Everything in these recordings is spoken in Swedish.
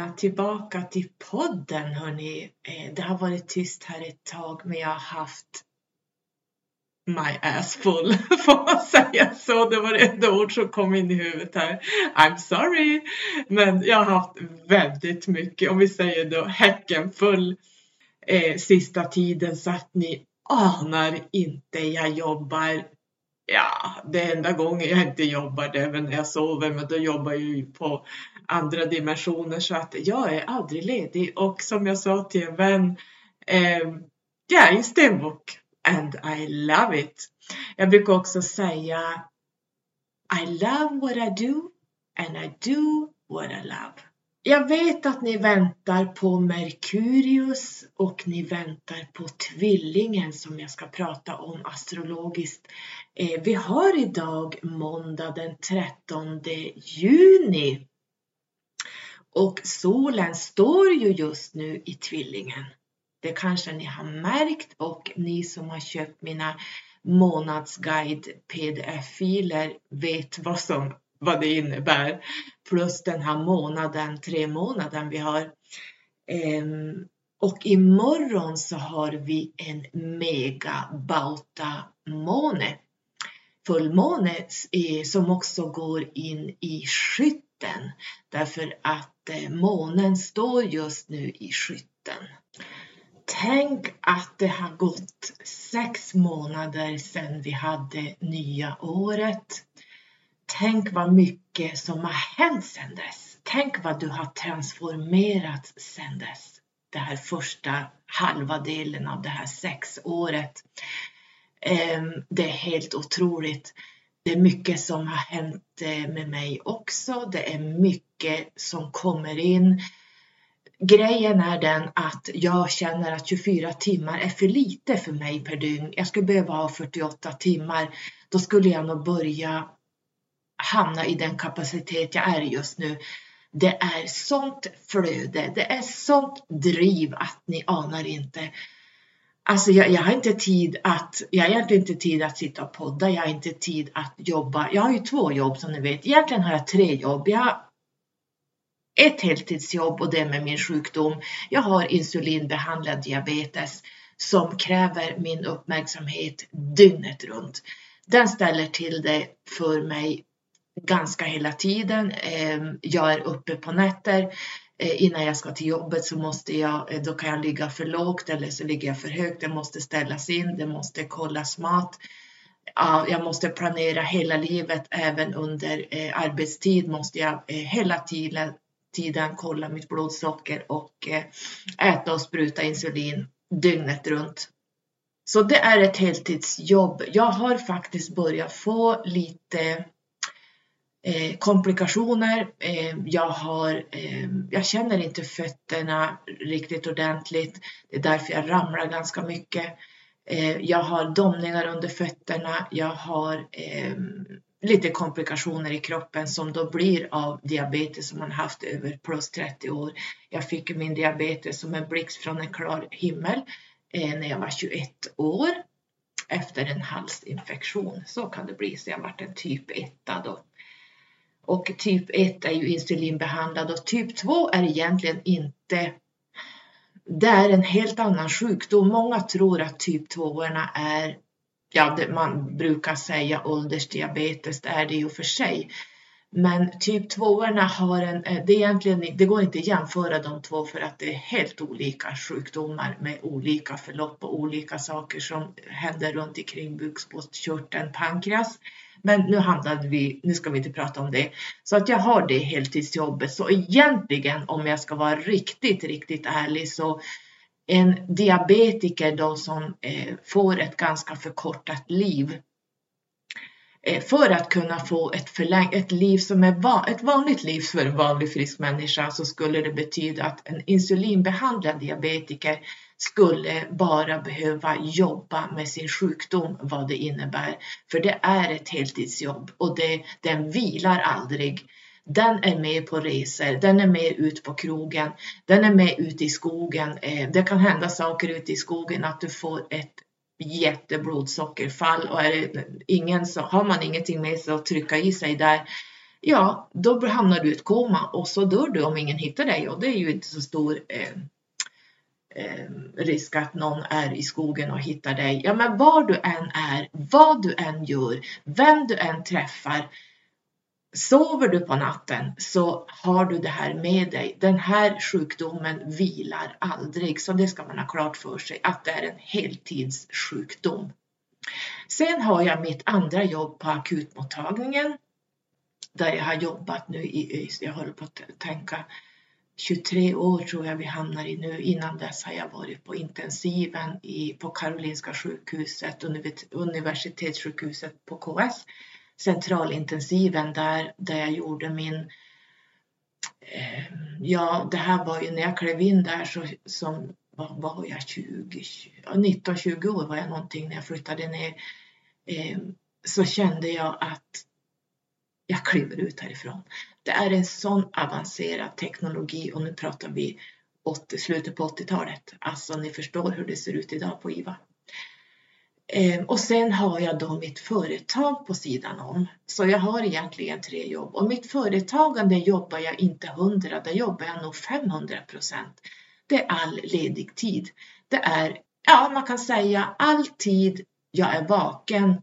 Välkomna tillbaka till podden hörni. Eh, det har varit tyst här ett tag men jag har haft my ass full, får man säga så? Det var det enda ord som kom in i huvudet här. I'm sorry! Men jag har haft väldigt mycket, om vi säger då häcken full eh, sista tiden så att ni anar inte. Jag jobbar, ja, det enda gången jag inte jobbar det är väl när jag sover, men då jobbar jag ju på andra dimensioner så att jag är aldrig ledig och som jag sa till en vän, eh, jag är en stenbock and I love it. Jag brukar också säga I love what I do and I do what I love. Jag vet att ni väntar på Merkurius och ni väntar på tvillingen som jag ska prata om astrologiskt. Eh, vi har idag måndag den 13 juni och solen står ju just nu i tvillingen. Det kanske ni har märkt och ni som har köpt mina månadsguide pdf-filer vet vad, som, vad det innebär. Plus den här månaden, tre månaden vi har. Um, och imorgon så har vi en mega bauta måne. Fullmåne eh, som också går in i skytten därför att Eh, månen står just nu i skytten. Tänk att det har gått sex månader sedan vi hade nya året. Tänk vad mycket som har hänt sedan dess. Tänk vad du har transformerats sedan dess. Det här första halva delen av det här sexåret. Ehm, det är helt otroligt. Det är mycket som har hänt eh, med mig också. Det är mycket som kommer in grejen är den att jag känner att 24 timmar är för lite för mig per dygn. Jag skulle behöva ha 48 timmar. Då skulle jag nog börja hamna i den kapacitet jag är just nu. Det är sånt flöde, det är sånt driv att ni anar inte. Alltså jag, jag, har inte tid att, jag har egentligen inte tid att sitta och podda, jag har inte tid att jobba. Jag har ju två jobb som ni vet. Egentligen har jag tre jobb. Jag har ett heltidsjobb och det med min sjukdom. Jag har insulinbehandlad diabetes som kräver min uppmärksamhet dygnet runt. Den ställer till det för mig ganska hela tiden. Ehm, jag är uppe på nätter. Eh, innan jag ska till jobbet så måste jag, eh, då kan jag ligga för lågt eller så ligger jag för högt. Det måste ställas in, det måste kollas mat. Jag måste planera hela livet, även under eh, arbetstid måste jag hela tiden tiden kolla mitt blodsocker och äta och spruta insulin dygnet runt. Så det är ett heltidsjobb. Jag har faktiskt börjat få lite eh, komplikationer. Eh, jag, har, eh, jag känner inte fötterna riktigt ordentligt. Det är därför jag ramlar ganska mycket. Eh, jag har domningar under fötterna. Jag har eh, lite komplikationer i kroppen som då blir av diabetes som man haft över plus 30 år. Jag fick min diabetes som en blixt från en klar himmel eh, när jag var 21 år efter en halsinfektion. Så kan det bli, så jag varit en typ 1 då. Och typ 1 är ju insulinbehandlad och typ 2 är egentligen inte det är en helt annan sjukdom. Många tror att typ 2 är ja, det, man brukar säga åldersdiabetes, det är det ju för sig. Men typ 2 har en, eh, det, är egentligen, det går inte att jämföra de två för att det är helt olika sjukdomar med olika förlopp och olika saker som händer runt omkring bukspottkörteln, pankreas. Men nu handlade vi, nu ska vi inte prata om det. Så att jag har det heltidsjobbet. Så egentligen om jag ska vara riktigt, riktigt ärlig så en diabetiker då som eh, får ett ganska förkortat liv Eh, för att kunna få ett, förläng- ett liv som är va- ett vanligt liv för en vanlig frisk människa så skulle det betyda att en insulinbehandlad diabetiker skulle bara behöva jobba med sin sjukdom, vad det innebär. För det är ett heltidsjobb och det, den vilar aldrig den är med på resor, den är med ut på krogen, den är med ute i skogen. Eh, det kan hända saker ute i skogen att du får ett jätteblodsockerfall och är det ingen så, har man ingenting med sig att trycka i sig där ja, då hamnar du i ett koma och så dör du om ingen hittar dig och det är ju inte så stor eh, eh, risk att någon är i skogen och hittar dig. Ja, men var du än är, vad du än gör, vem du än träffar, Sover du på natten så har du det här med dig. Den här sjukdomen vilar aldrig, så det ska man ha klart för sig att det är en heltidssjukdom. Sen har jag mitt andra jobb på akutmottagningen där jag har jobbat nu i ÖIS. Jag håller på att tänka 23 år tror jag vi hamnar i nu. Innan dess har jag varit på intensiven i, på Karolinska sjukhuset, universitetssjukhuset på KS centralintensiven där, där jag gjorde min eh, Ja, det här var ju när jag klev in där så som vad var jag 20, 19-20 år var jag någonting när jag flyttade ner. Eh, så kände jag att jag kliver ut härifrån. Det är en sån avancerad teknologi och nu pratar vi 80, slutet på 80-talet. Alltså ni förstår hur det ser ut idag på IVA. Eh, och sen har jag då mitt företag på sidan om. Så jag har egentligen tre jobb. Och mitt företagande jobbar jag inte 100, där jobbar jag nog 500 procent. Det är all ledig tid. Det är, ja man kan säga all tid jag är vaken.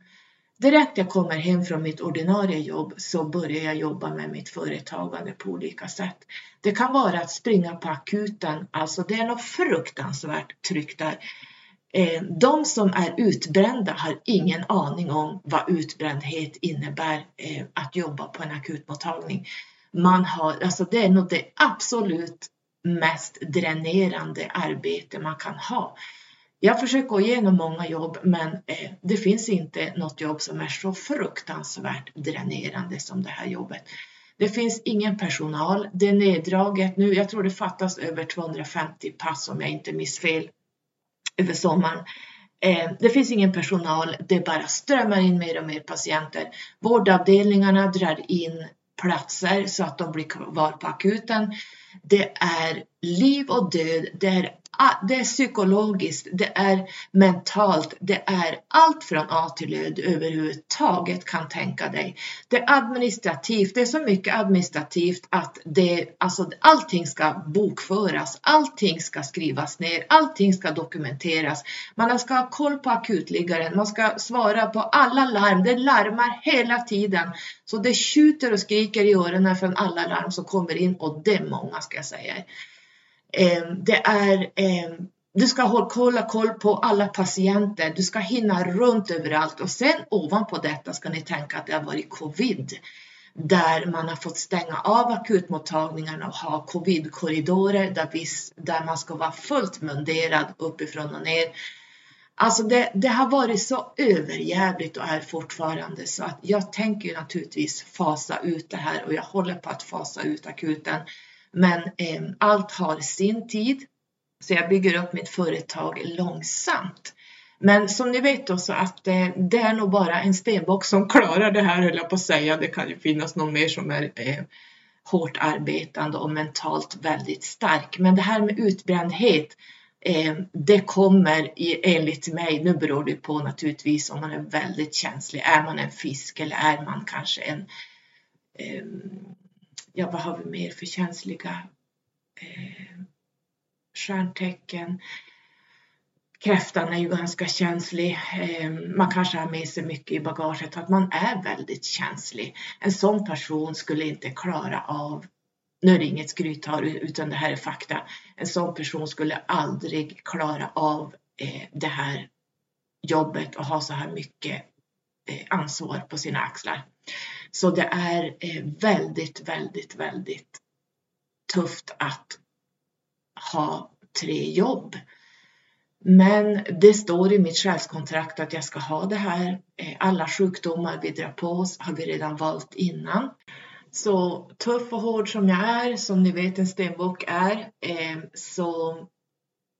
Direkt jag kommer hem från mitt ordinarie jobb så börjar jag jobba med mitt företagande på olika sätt. Det kan vara att springa på akuten, alltså det är något fruktansvärt tryck där. Eh, de som är utbrända har ingen aning om vad utbrändhet innebär eh, att jobba på en akutmottagning. Man har, alltså det är nog det absolut mest dränerande arbete man kan ha. Jag försöker gå igenom många jobb men eh, det finns inte något jobb som är så fruktansvärt dränerande som det här jobbet. Det finns ingen personal, det är neddraget nu, jag tror det fattas över 250 pass om jag inte minns fel över sommaren. Eh, det finns ingen personal, det bara strömmar in mer och mer patienter. Vårdavdelningarna drar in platser så att de blir kvar på akuten. Det är liv och död, det är Ah, det är psykologiskt, det är mentalt, det är allt från A till Ö du överhuvudtaget kan tänka dig. Det är administrativt, det är så mycket administrativt att det, alltså allting ska bokföras, allting ska skrivas ner, allting ska dokumenteras. Man ska ha koll på akutliggaren, man ska svara på alla larm, det larmar hela tiden. Så det tjuter och skriker i öronen från alla larm som kommer in och det är många ska jag säga. Ehm, det är ehm, du ska hålla koll på alla patienter, du ska hinna runt överallt och sen ovanpå detta ska ni tänka att det har varit covid där man har fått stänga av akutmottagningarna och ha covidkorridorer där, där man ska vara fullt munderad uppifrån och ner. Alltså det, det har varit så överjävligt och är fortfarande så att jag tänker naturligtvis fasa ut det här och jag håller på att fasa ut akuten. Men eh, allt har sin tid. Så jag bygger upp mitt företag långsamt. Men som ni vet då så att eh, det är nog bara en stenbock som klarar det här höll jag på att säga. Det kan ju finnas någon mer som är eh, hårt arbetande och mentalt väldigt stark. Men det här med utbrändhet, eh, det kommer i, enligt mig, nu beror det på naturligtvis om man är väldigt känslig. Är man en fisk eller är man kanske en ehm, ja, vad har vi mer för känsliga eh, stjärntecken? Kräftan är ju ganska känslig. Eh, man kanske har med sig mycket i bagaget att man är väldigt känslig. En sån person skulle inte klara av nu är det inget skryttal utan det här är fakta. En sån person skulle aldrig klara av eh, det här jobbet och ha så här mycket eh, ansvar på sina axlar. Så det är eh, väldigt, väldigt, väldigt tufft att ha tre jobb. Men det står i mitt själskontrakt att jag ska ha det här. Eh, alla sjukdomar vi drar på oss har vi redan valt innan. Så tuff och hård som jag är, som ni vet en stenbock är, eh, så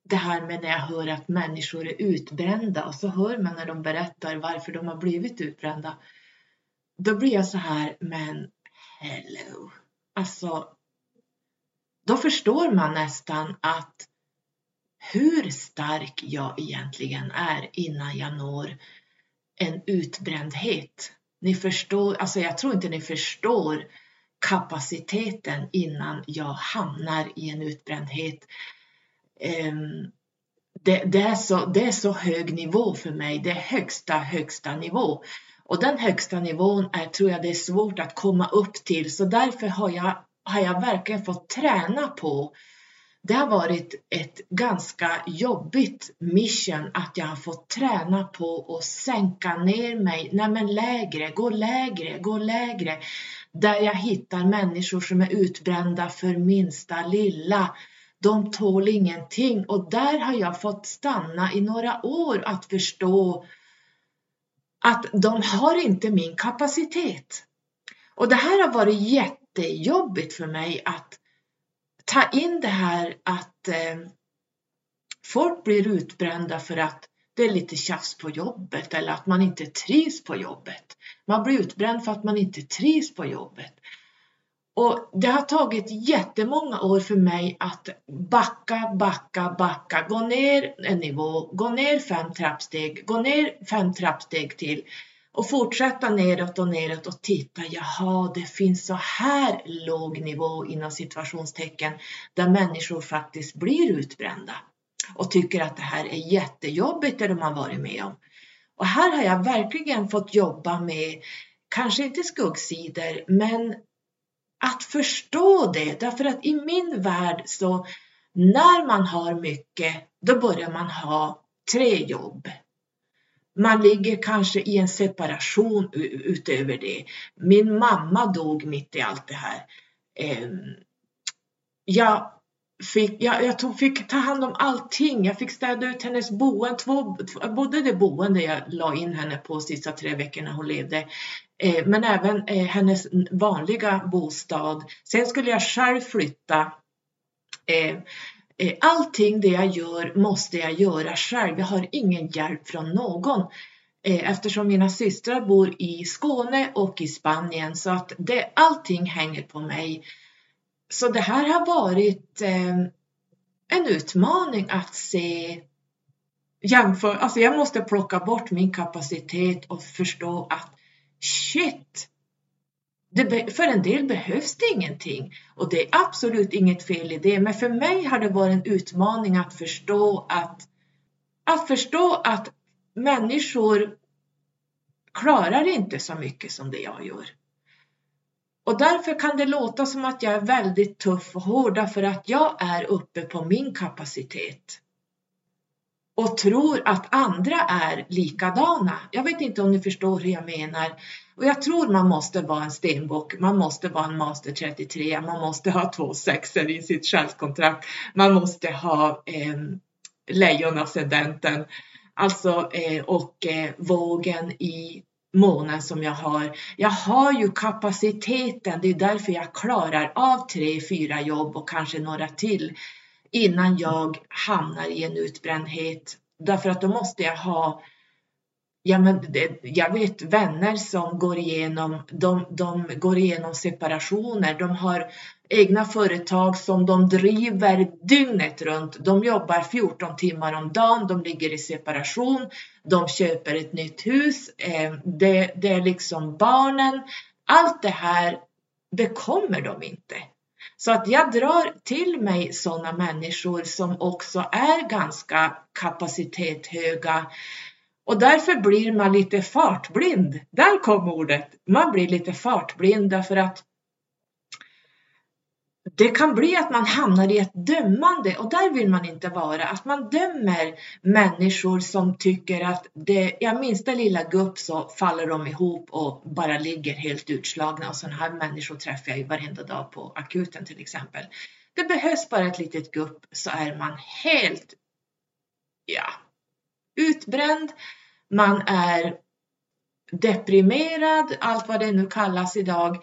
det här med när jag hör att människor är utbrända och så hör man när de berättar varför de har blivit utbrända då blir jag så här, men hello. Alltså, då förstår man nästan att hur stark jag egentligen är innan jag når en utbrändhet. Ni förstår, alltså jag tror inte ni förstår kapaciteten innan jag hamnar i en utbrändhet. Ehm, det, det, är så, det är så hög nivå för mig. Det är högsta, högsta nivå. Och den högsta nivån är, tror jag det är svårt att komma upp till. Så därför har jag, har jag verkligen fått träna på det har varit ett ganska jobbigt mission att jag har fått träna på att sänka ner mig. Nej men lägre, gå lägre, gå lägre. Där jag hittar människor som är utbrända för minsta lilla. De tål ingenting och där har jag fått stanna i några år att förstå att de har inte min kapacitet. Och det här har varit jättejobbigt för mig att ta in det här att eh, folk blir utbrända för att det är lite tjafs på jobbet eller att man inte trivs på jobbet. Man blir utbränd för att man inte trivs på jobbet. Och det har tagit jättemånga år för mig att backa, backa, backa, gå ner en nivå, gå ner fem trappsteg, gå ner fem trappsteg till och fortsätta neråt och neråt och titta, jaha, det finns så här låg nivå inom situationstecken där människor faktiskt blir utbrända och tycker att det här är jättejobbigt det de har varit med om. Och här har jag verkligen fått jobba med, kanske inte skuggsidor, men att förstå det. Därför att i min värld så när man har mycket, då börjar man ha tre jobb. Man ligger kanske i en separation utöver det. Min mamma dog mitt i allt det här. Ehm, jag fick, jag, jag tog, fick ta hand om allting. Jag fick städa ut hennes boende, två, både det boende jag la in henne på sista tre veckorna hon levde, eh, men även eh, hennes vanliga bostad. Sen skulle jag själv flytta. Eh, Eh, allting det jag gör måste jag göra själv. Jag har ingen hjälp från någon eh, eftersom mina systrar bor i Skåne och i Spanien så att det, allting hänger på mig. Så det här har varit eh, en utmaning att se jämför, alltså jag måste plocka bort min kapacitet och förstå att shit, det, för en del behövs det ingenting och det är absolut inget fel i det. Men för mig har det varit en utmaning att förstå att, att förstå att människor klarar inte så mycket som det jag gör. Och därför kan det låta som att jag är väldigt tuff och hård därför att jag är uppe på min kapacitet. Och tror att andra är likadana. Jag vet inte om ni förstår hur jag menar. Och jag tror man måste vara en stenbock, man måste vara en master 33, man måste ha två sexer i sitt självkontrakt, man måste ha eh, lejonascendenten, alltså eh, och eh, vågen i månen som jag har. Jag har ju kapaciteten, det är därför jag klarar av tre, fyra jobb och kanske några till innan jag hamnar i en utbrändhet. Därför att då måste jag ha Ja, men det, jag vet vänner som går igenom, de, de går igenom separationer. De har egna företag som de driver dygnet runt. De jobbar 14 timmar om dagen, de ligger i separation, de köper ett nytt hus, eh, det, det är liksom barnen. Allt det här bekommer de inte. Så att jag drar till mig sådana människor som också är ganska kapacitetshöga. Och därför blir man lite fartblind. Där kom ordet. Man blir lite fartblind därför att det kan bli att man hamnar i ett dömande och där vill man inte vara. Att man dömer människor som tycker att det, ja, minsta lilla gupp så faller de ihop och bara ligger helt utslagna. Och sådana här människor träffar jag ju varenda dag på akuten till exempel. Det behövs bara ett litet gupp så är man helt, ja, utbränd. Man är deprimerad, allt vad det nu kallas idag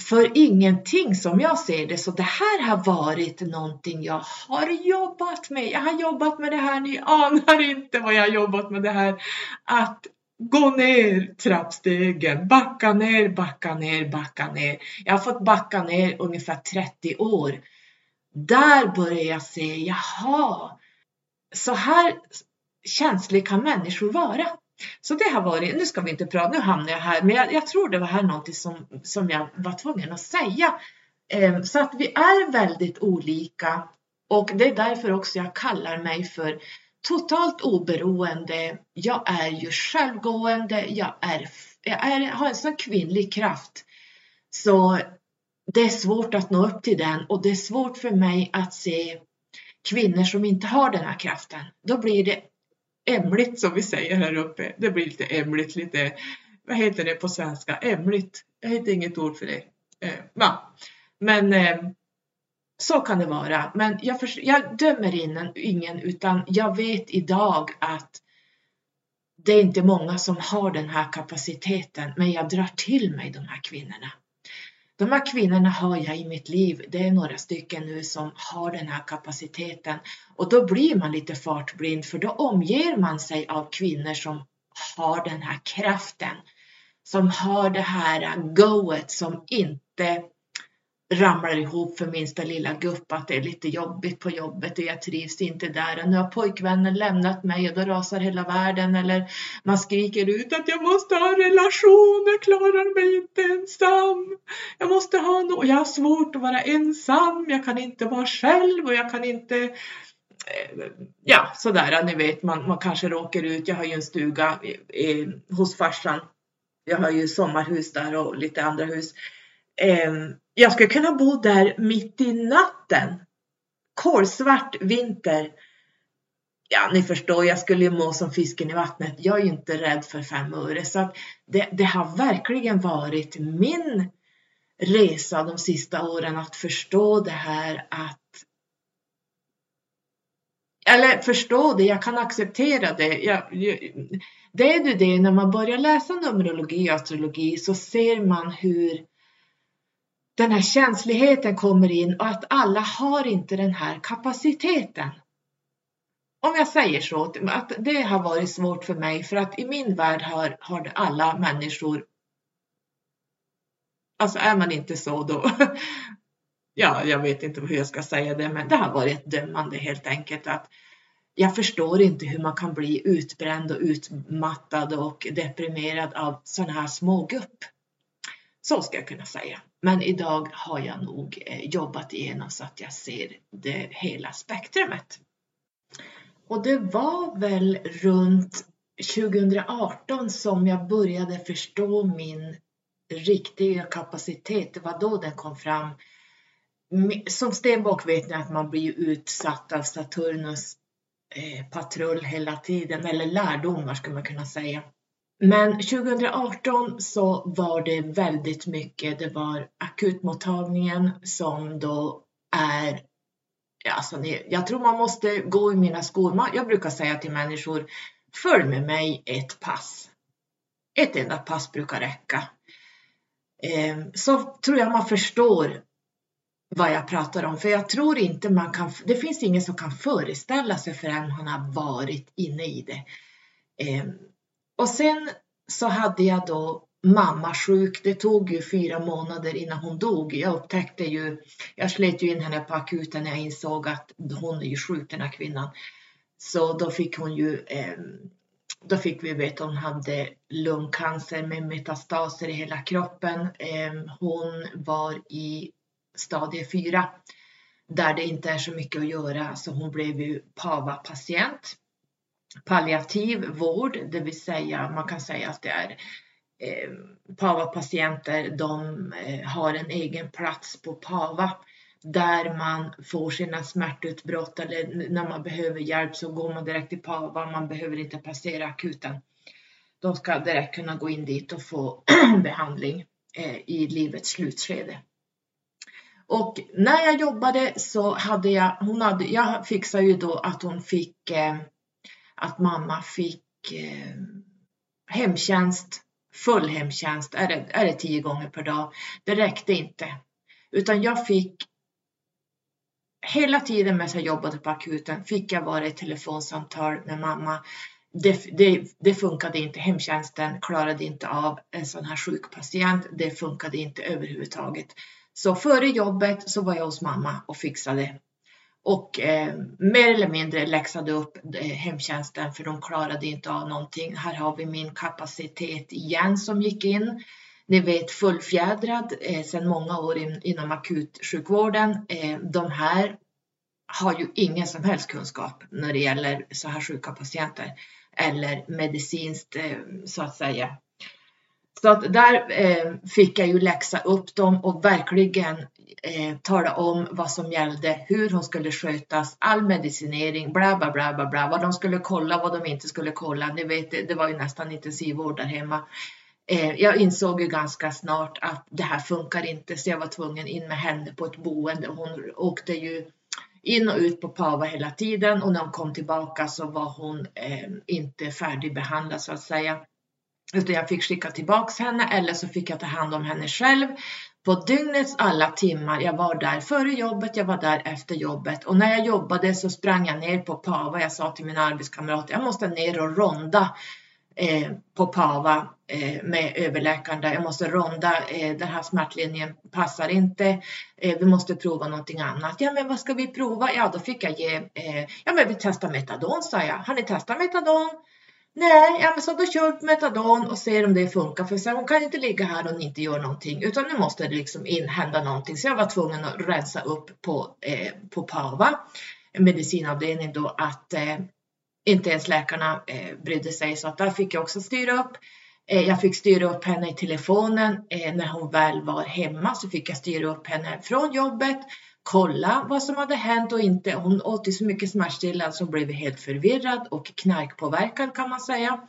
för ingenting som jag ser det. Så det här har varit någonting jag har jobbat med. Jag har jobbat med det här, ni anar inte vad jag har jobbat med det här. Att gå ner trappstegen, backa ner, backa ner, backa ner. Jag har fått backa ner ungefär 30 år. Där börjar jag se, jaha, så här känslig kan människor vara. Så det har varit, nu ska vi inte prata, nu hamnar jag här, men jag, jag tror det var här någonting som, som jag var tvungen att säga. Eh, så att vi är väldigt olika och det är därför också jag kallar mig för totalt oberoende. Jag är ju självgående, jag, är, jag är, har en sån kvinnlig kraft. Så det är svårt att nå upp till den och det är svårt för mig att se kvinnor som inte har den här kraften. Då blir det ämligt som vi säger här uppe. Det blir lite ämligt, lite, vad heter det på svenska? Ämligt. Jag hittar inget ord för det. Eh, ja. Men eh, så kan det vara. Men jag, för, jag dömer in, ingen utan jag vet idag att det är inte många som har den här kapaciteten, men jag drar till mig de här kvinnorna. De här kvinnorna har jag i mitt liv. Det är några stycken nu som har den här kapaciteten och då blir man lite fartblind för då omger man sig av kvinnor som har den här kraften, som har det här goet som inte ramlar ihop för minsta lilla gupp att det är lite jobbigt på jobbet och jag trivs inte där och nu har pojkvännen lämnat mig och då rasar hela världen eller man skriker ut att jag måste ha en relation, jag klarar mig inte ensam. Jag måste ha något, jag har svårt att vara ensam, jag kan inte vara själv och jag kan inte eh, Ja, sådär, ni vet, man, man kanske råkar ut. Jag har ju en stuga i, i, hos farsan. Jag har ju sommarhus där och lite andra hus. Eh, jag skulle kunna bo där mitt i natten. Kolsvart vinter. Ja, ni förstår, jag skulle ju må som fisken i vattnet. Jag är ju inte rädd för fem öre. Så att det, det har verkligen varit min resa de sista åren att förstå det här att eller förstå det, jag kan acceptera det. Jag, jag, det är ju det, när man börjar läsa numerologi och astrologi så ser man hur den här känsligheten kommer in och att alla har inte den här kapaciteten. Om jag säger så, att det har varit svårt för mig för att i min värld har, har alla människor Alltså är man inte så då, ja, jag vet inte hur jag ska säga det, men det har varit ett dömande helt enkelt att jag förstår inte hur man kan bli utbränd och utmattad och deprimerad av sådana här smågupp. Så ska jag kunna säga. Men idag har jag nog eh, jobbat igenom så att jag ser det hela spektrumet. Och det var väl runt 2018 som jag började förstå min riktiga kapacitet. Det var då den kom fram. Som stenbock vet ni att man blir utsatt av Saturnus eh, patrull hela tiden, eller lärdomar skulle man kunna säga. Men 2018 så var det väldigt mycket, det var akutmottagningen som då är Alltså, jag tror man måste gå i mina skor. Jag brukar säga till människor, följ med mig ett pass. Ett enda pass brukar räcka. Ehm, så tror jag man förstår vad jag pratar om. För jag tror inte man kan, det finns ingen som kan föreställa sig förrän man har varit inne i det. Ehm, och sen så hade jag då mamma sjuk. Det tog ju fyra månader innan hon dog. Jag upptäckte ju, jag slet ju in henne på akuten när jag insåg att hon är ju sjuk den här kvinnan. Så då fick hon ju, ehm, då fick vi veta att hon hade lungcancer med metastaser i hela kroppen. Ehm, hon var i stadie 4 där det inte är så mycket att göra så hon blev ju PAVA-patient palliativ vård, det vill säga man kan säga att det är eh, PAVA-patienter, de eh, har en egen plats på PAVA där man får sina smärtutbrott eller när man behöver hjälp så går man direkt till PAVA, man behöver inte passera akuten. De ska direkt kunna gå in dit och få behandling eh, i livets slutskede. Och när jag jobbade så hade jag, hon hade, jag fixade ju då att hon fick eh, att mamma fick eh, hemtjänst, full hemtjänst, är det, är det tio gånger per dag. Det räckte inte. Utan jag fick hela tiden medan jag jobbade på akuten fick jag vara i telefonsamtal med mamma. Det, det, det, funkade inte, hemtjänsten klarade inte av en sån här sjuk patient. Det funkade inte överhuvudtaget. Så före jobbet så var jag hos mamma och fixade och eh, mer eller mindre läxade upp eh, hemtjänsten för de klarade inte av någonting. Här har vi min kapacitet igen som gick in. Ni vet fullfjädrad eh, sedan många år in, inom akutsjukvården. Eh, de här har ju ingen som helst kunskap när det gäller så här sjuka patienter eller medicinskt eh, så att säga. Så att där eh, fick jag ju läxa upp dem och verkligen eh, tala om vad som gällde, hur hon skulle skötas, all medicinering, bla bla bla bla bla, vad de skulle kolla, vad de inte skulle kolla. Ni vet, det var ju nästan intensivvård där hemma. Eh, jag insåg ju ganska snart att det här funkar inte, så jag var tvungen in med henne på ett boende. Hon åkte ju in och ut på PAVA hela tiden och när hon kom tillbaka så var hon eh, inte färdigbehandlad så att säga. Utan jag fick skicka tillbaks henne eller så fick jag ta hand om henne själv på dygnets alla timmar. Jag var där före jobbet, jag var där efter jobbet och när jag jobbade så sprang jag ner på PAVA. Jag sa till mina arbetskamrater, jag måste ner och ronda eh, på PAVA eh, med överläkaren där. Jag måste ronda, eh, den här smärtlinjen passar inte. Eh, vi måste prova någonting annat. Ja, men vad ska vi prova? Ja, då fick jag ge, eh, ja men vi testar metadon, sa jag. Har ni testat metadon? Nej, ja, men så då kör vi metadon och ser om det funkar. För sen hon kan inte ligga här och inte göra någonting utan nu måste det liksom in, hända någonting. Så jag var tvungen att rensa upp på, eh, på PAVA, medicinavdelning då, att eh, inte ens läkarna eh, brydde sig. Så att där fick jag också styra upp. Eh, jag fick styra upp henne i telefonen. Eh, när hon väl var hemma så fick jag styra upp henne från jobbet kolla vad som hade hänt och inte. Hon åt ju så mycket smärtstillande så hon blev helt förvirrad och knarkpåverkad kan man säga.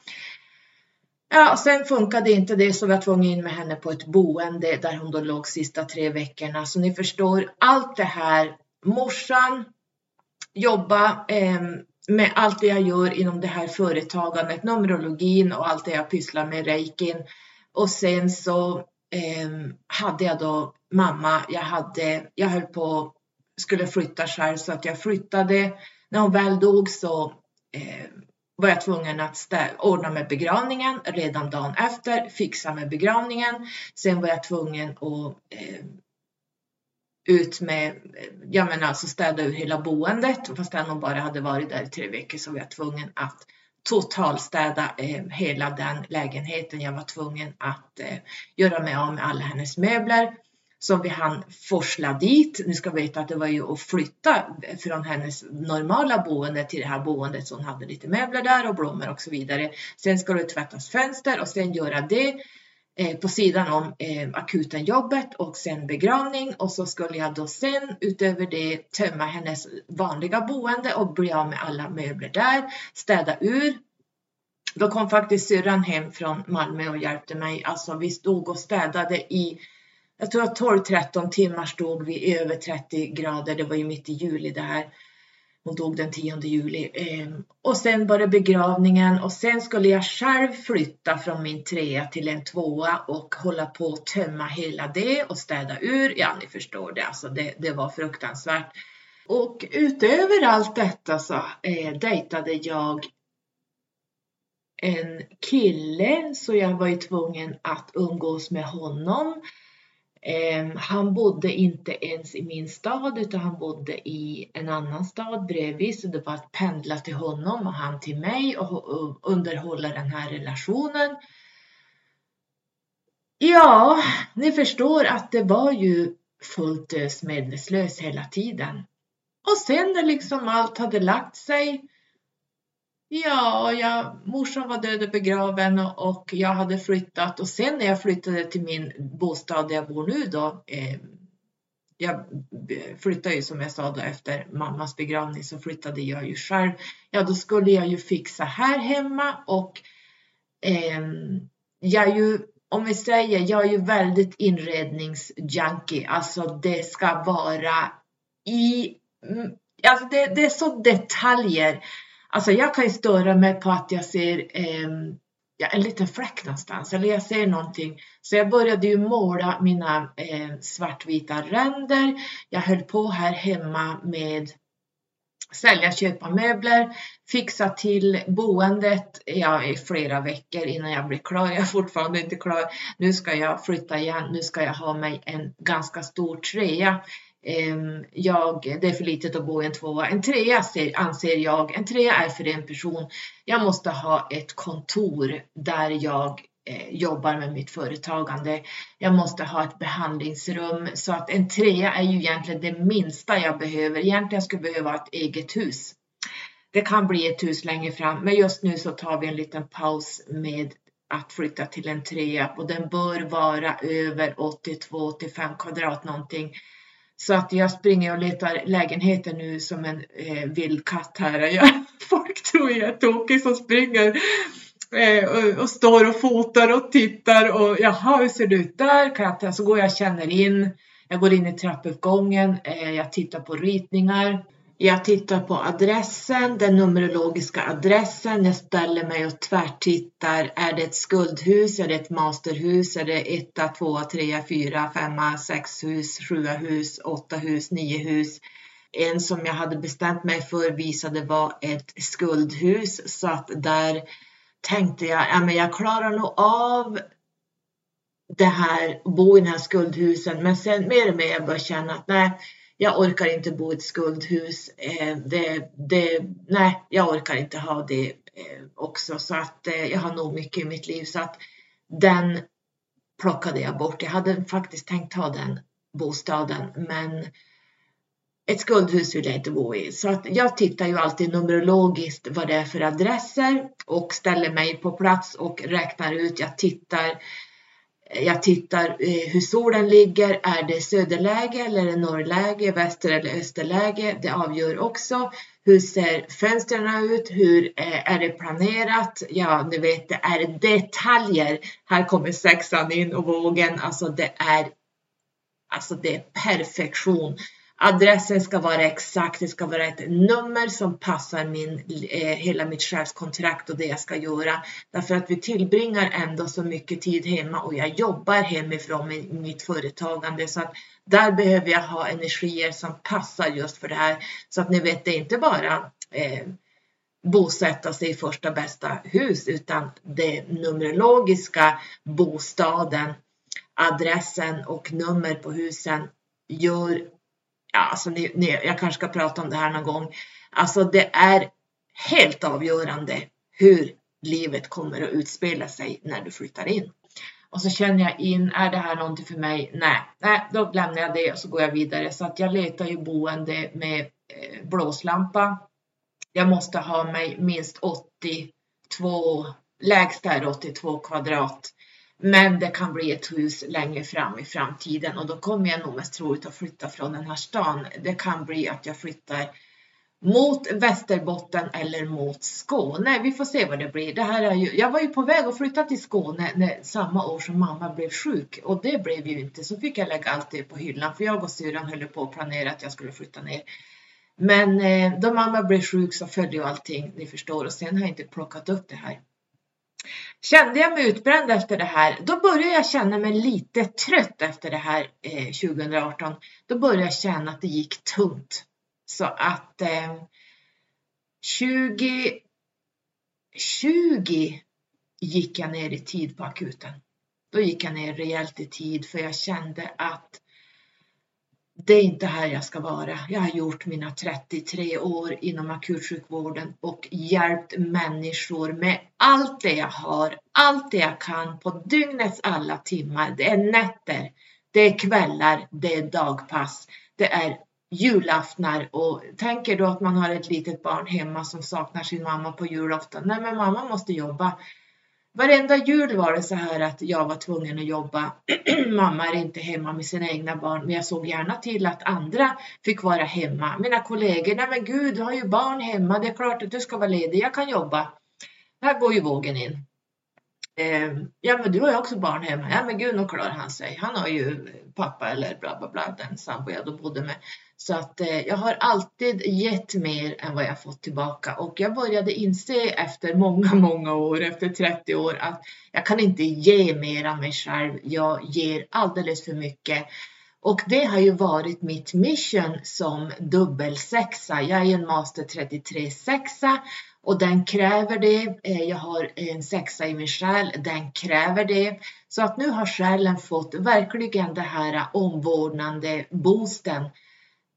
Ja, sen funkade inte det så vi var tvungna in med henne på ett boende där hon då låg sista tre veckorna. Så ni förstår, allt det här, morsan, jobba eh, med allt det jag gör inom det här företagandet, numerologin och allt det jag pysslar med, reikin. Och sen så eh, hade jag då mamma, jag hade, jag höll på, skulle flytta själv så att jag flyttade. När hon väl dog så eh, var jag tvungen att ordna med begravningen redan dagen efter, fixa med begravningen. Sen var jag tvungen att eh, ut med, ja men alltså städa ur hela boendet. Fast hon bara hade varit där i tre veckor så var jag tvungen att totalstäda eh, hela den lägenheten. Jag var tvungen att eh, göra mig av med alla hennes möbler som vi hann forsla dit. Ni ska veta att det var ju att flytta från hennes normala boende till det här boendet så hon hade lite möbler där och blommor och så vidare. Sen ska det tvättas fönster och sen göra det eh, på sidan om eh, akutenjobbet och sen begravning och så skulle jag då sen utöver det tömma hennes vanliga boende och bli av med alla möbler där, städa ur. Då kom faktiskt syrran hem från Malmö och hjälpte mig. Alltså vi stod och städade i jag tror att 12-13 timmar stod vi i över 30 grader. Det var ju mitt i juli det här. Hon dog den 10 juli. Ehm, och sen var det begravningen och sen skulle jag själv flytta från min trea till en tvåa och hålla på att tömma hela det och städa ur. Ja, ni förstår det. Alltså det, det var fruktansvärt. Och utöver allt detta så eh, dejtade jag en kille så jag var ju tvungen att umgås med honom. Ehm, han bodde inte ens i min stad utan han bodde i en annan stad bredvid så det var att pendla till honom och han till mig och underhålla den här relationen. Ja, ni förstår att det var ju fullt ös medvetslös hela tiden. Och sen när liksom allt hade lagt sig Ja, jag, morsan var död och begraven och jag hade flyttat och sen när jag flyttade till min bostad där jag bor nu då. Eh, jag flyttade ju som jag sa då efter mammas begravning så flyttade jag ju själv. Ja, då skulle jag ju fixa här hemma och eh, jag är ju om vi säger, jag är ju väldigt inredningsjunkie. Alltså det ska vara i, mm, alltså det, det är så detaljer Alltså jag kan ju störa mig på att jag ser eh, ja, en liten fläck någonstans eller jag ser någonting. Så jag började ju måla mina eh, svartvita ränder. Jag höll på här hemma med sälja, köpa möbler, fixa till boendet ja, i flera veckor innan jag blir klar. Jag är fortfarande inte klar. Nu ska jag flytta igen. Nu ska jag ha mig en ganska stor trea Ehm, jag, det är för litet att bo i en tvåa. En trea anser jag, en trea är för en person. Jag måste ha ett kontor där jag eh, jobbar med mitt företagande. Jag måste ha ett behandlingsrum så att en trea är ju egentligen det minsta jag behöver. Egentligen skulle jag behöva ett eget hus. Det kan bli ett hus längre fram, men just nu så tar vi en liten paus med att flytta till en trea och den bör vara över 82-85 kvadrat någonting. Så att jag springer och letar lägenheter nu som en eh, vild katt här. Jag, folk tror jag är tokig som springer eh, och, och, står och fotar och tittar och jaha, hur ser det ut där? Så går jag och känner in. Jag går in i trappuppgången. Eh, jag tittar på ritningar. Jag tittar på adressen, den numerologiska adressen. Jag ställer mig och tvärtittar. Är det ett skuldhus? Är det ett masterhus? Är det etta, tvåa, trea, fyra, femma, sex hus, sjua hus, åtta hus, nio hus? En som jag hade bestämt mig för visade var ett skuldhus så att där tänkte jag, ja men jag klarar nog av det här, bo i den här skuldhusen. Men sen mer och mer jag började känna att nej, jag orkar inte bo i ett skuldhus. Eh, det, det, nej, jag orkar inte ha det eh, också. Så att eh, jag har nog mycket i mitt liv. Så att den plockade jag bort. Jag hade faktiskt tänkt ha den bostaden. Men ett skuldhus vill jag inte bo i. Så att jag tittar ju alltid numerologiskt vad det är för adresser och ställer mig på plats och räknar ut. Jag tittar Eh, jag tittar eh, hur solen ligger. Är det söderläge eller är det norrläge, väster eller österläge? Det avgör också. Hur ser fönstren ut? Hur eh, är det planerat? Ja, ni vet, det är detaljer. Här kommer sexan in och vågen. Alltså det är, alltså det är perfektion. Adressen ska vara exakt, det ska vara ett nummer som passar min, eh, hela mitt chefskontrakt och det jag ska göra. Därför att vi tillbringar ändå så mycket tid hemma och jag jobbar hemifrån med mitt företagande så att där behöver jag ha energier som passar just för det här. Så att ni vet, det är inte bara eh, bosätta sig i första bästa hus utan det numerologiska bostaden, adressen och nummer på husen gör ja, alltså ni, ni, jag kanske ska prata om det här någon gång. Alltså det är helt avgörande hur livet kommer att utspela sig när du flyttar in. Och så känner jag in, är det här någonting för mig? Nej, nej, då lämnar jag det och så går jag vidare. Så att jag letar ju boende med eh, blåslampa. Jag måste ha mig minst 82, lägst är 82 kvadrat men det kan bli ett hus längre fram i framtiden och då kommer jag nog mest troligt att flytta från den här stan. Det kan bli att jag flyttar mot Västerbotten eller mot Skåne. Vi får se vad det blir. Det här är ju, jag var ju på väg att flytta till Skåne när, samma år som mamma blev sjuk och det blev ju inte. Så fick jag lägga allt det på hyllan för jag och syrran höll på att planera att jag skulle flytta ner. Men eh, då mamma blev sjuk så följde ju allting, ni förstår, och sen har jag inte plockat upp det här. Kände jag mig utbränd efter det här, då började jag känna mig lite trött efter det här eh, 2018. Då började jag känna att det gick tungt. Så att eh, 2020 20 gick jag ner i tid på akuten. Då gick jag ner rejält i tid för jag kände att det är inte här jag ska vara. Jag har gjort mina 33 år inom akutsjukvården och hjälpt människor med allt det jag har, allt det jag kan på dygnets alla timmar. Det är nätter, det är kvällar, det är dagpass, det är julaftnar och tänker då att man har ett litet barn hemma som saknar sin mamma på julafton. Nej, men mamma måste jobba. Varenda jul var det så här att jag var tvungen att jobba. Mamma är inte hemma med sina egna barn, men jag såg gärna till att andra fick vara hemma. Mina kollegor, nej men gud, du har ju barn hemma, det är klart att du ska vara ledig, jag kan jobba. Här går ju vågen in. Eh, ja, men du har ju också barn hemma. Ja, men gud, nu klarar han sig. Han har ju pappa eller bla bla bla, den sambo jag då bodde med. Så att eh, jag har alltid gett mer än vad jag fått tillbaka och jag började inse efter många, många år, efter 30 år att jag kan inte ge mer av mig själv. Jag ger alldeles för mycket. Och det har ju varit mitt mission som dubbelsexa. Jag är en master 33 sexa och den kräver det. Eh, jag har en sexa i min själ, den kräver det. Så att nu har själen fått verkligen det här omvårdnande boosten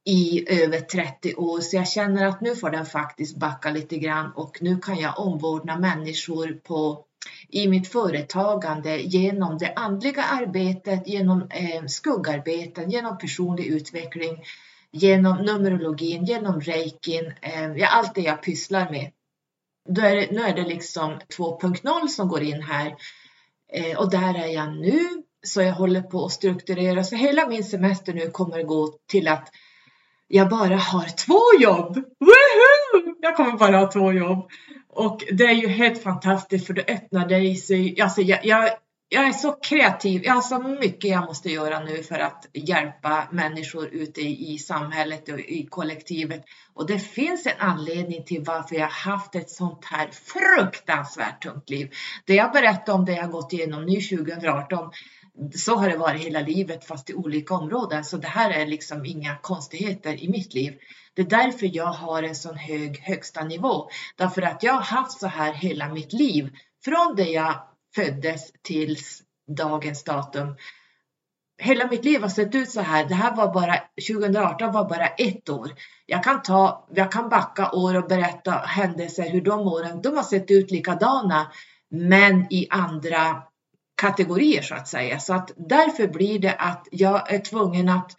i över 30 år så jag känner att nu får den faktiskt backa lite grann och nu kan jag omvårdna människor på i mitt företagande genom det andliga arbetet, genom eh, skuggarbeten, genom personlig utveckling, genom numerologin, genom reikin, eh, ja, allt det jag pysslar med. Då är det, nu är det liksom 2.0 som går in här eh, och där är jag nu. Så jag håller på att strukturera, så hela min semester nu kommer gå till att jag bara har två jobb. Woohoo! Jag kommer bara ha två jobb. Och det är ju helt fantastiskt för det öppnar dig sig. Alltså jag, jag, jag är så kreativ. Jag har så mycket jag måste göra nu för att hjälpa människor ute i, samhället och i kollektivet. Och det finns en anledning till varför jag haft ett sånt här fruktansvärt tungt liv. Det jag berättade om det jag gått igenom nu 2018 så har det varit hela livet fast i olika områden. Så det här är liksom inga konstigheter i mitt liv. Det är därför jag har en sån hög högsta nivå. Därför att jag har haft så här hela mitt liv. Från det jag föddes tills dagens datum. Hela mitt liv har sett ut så här. Det här var bara 2018 var bara ett år. Jag kan ta, jag kan backa år och berätta händelser hur de åren, de har sett ut likadana, men i andra kategorier så att säga. Så att därför blir det att jag är tvungen att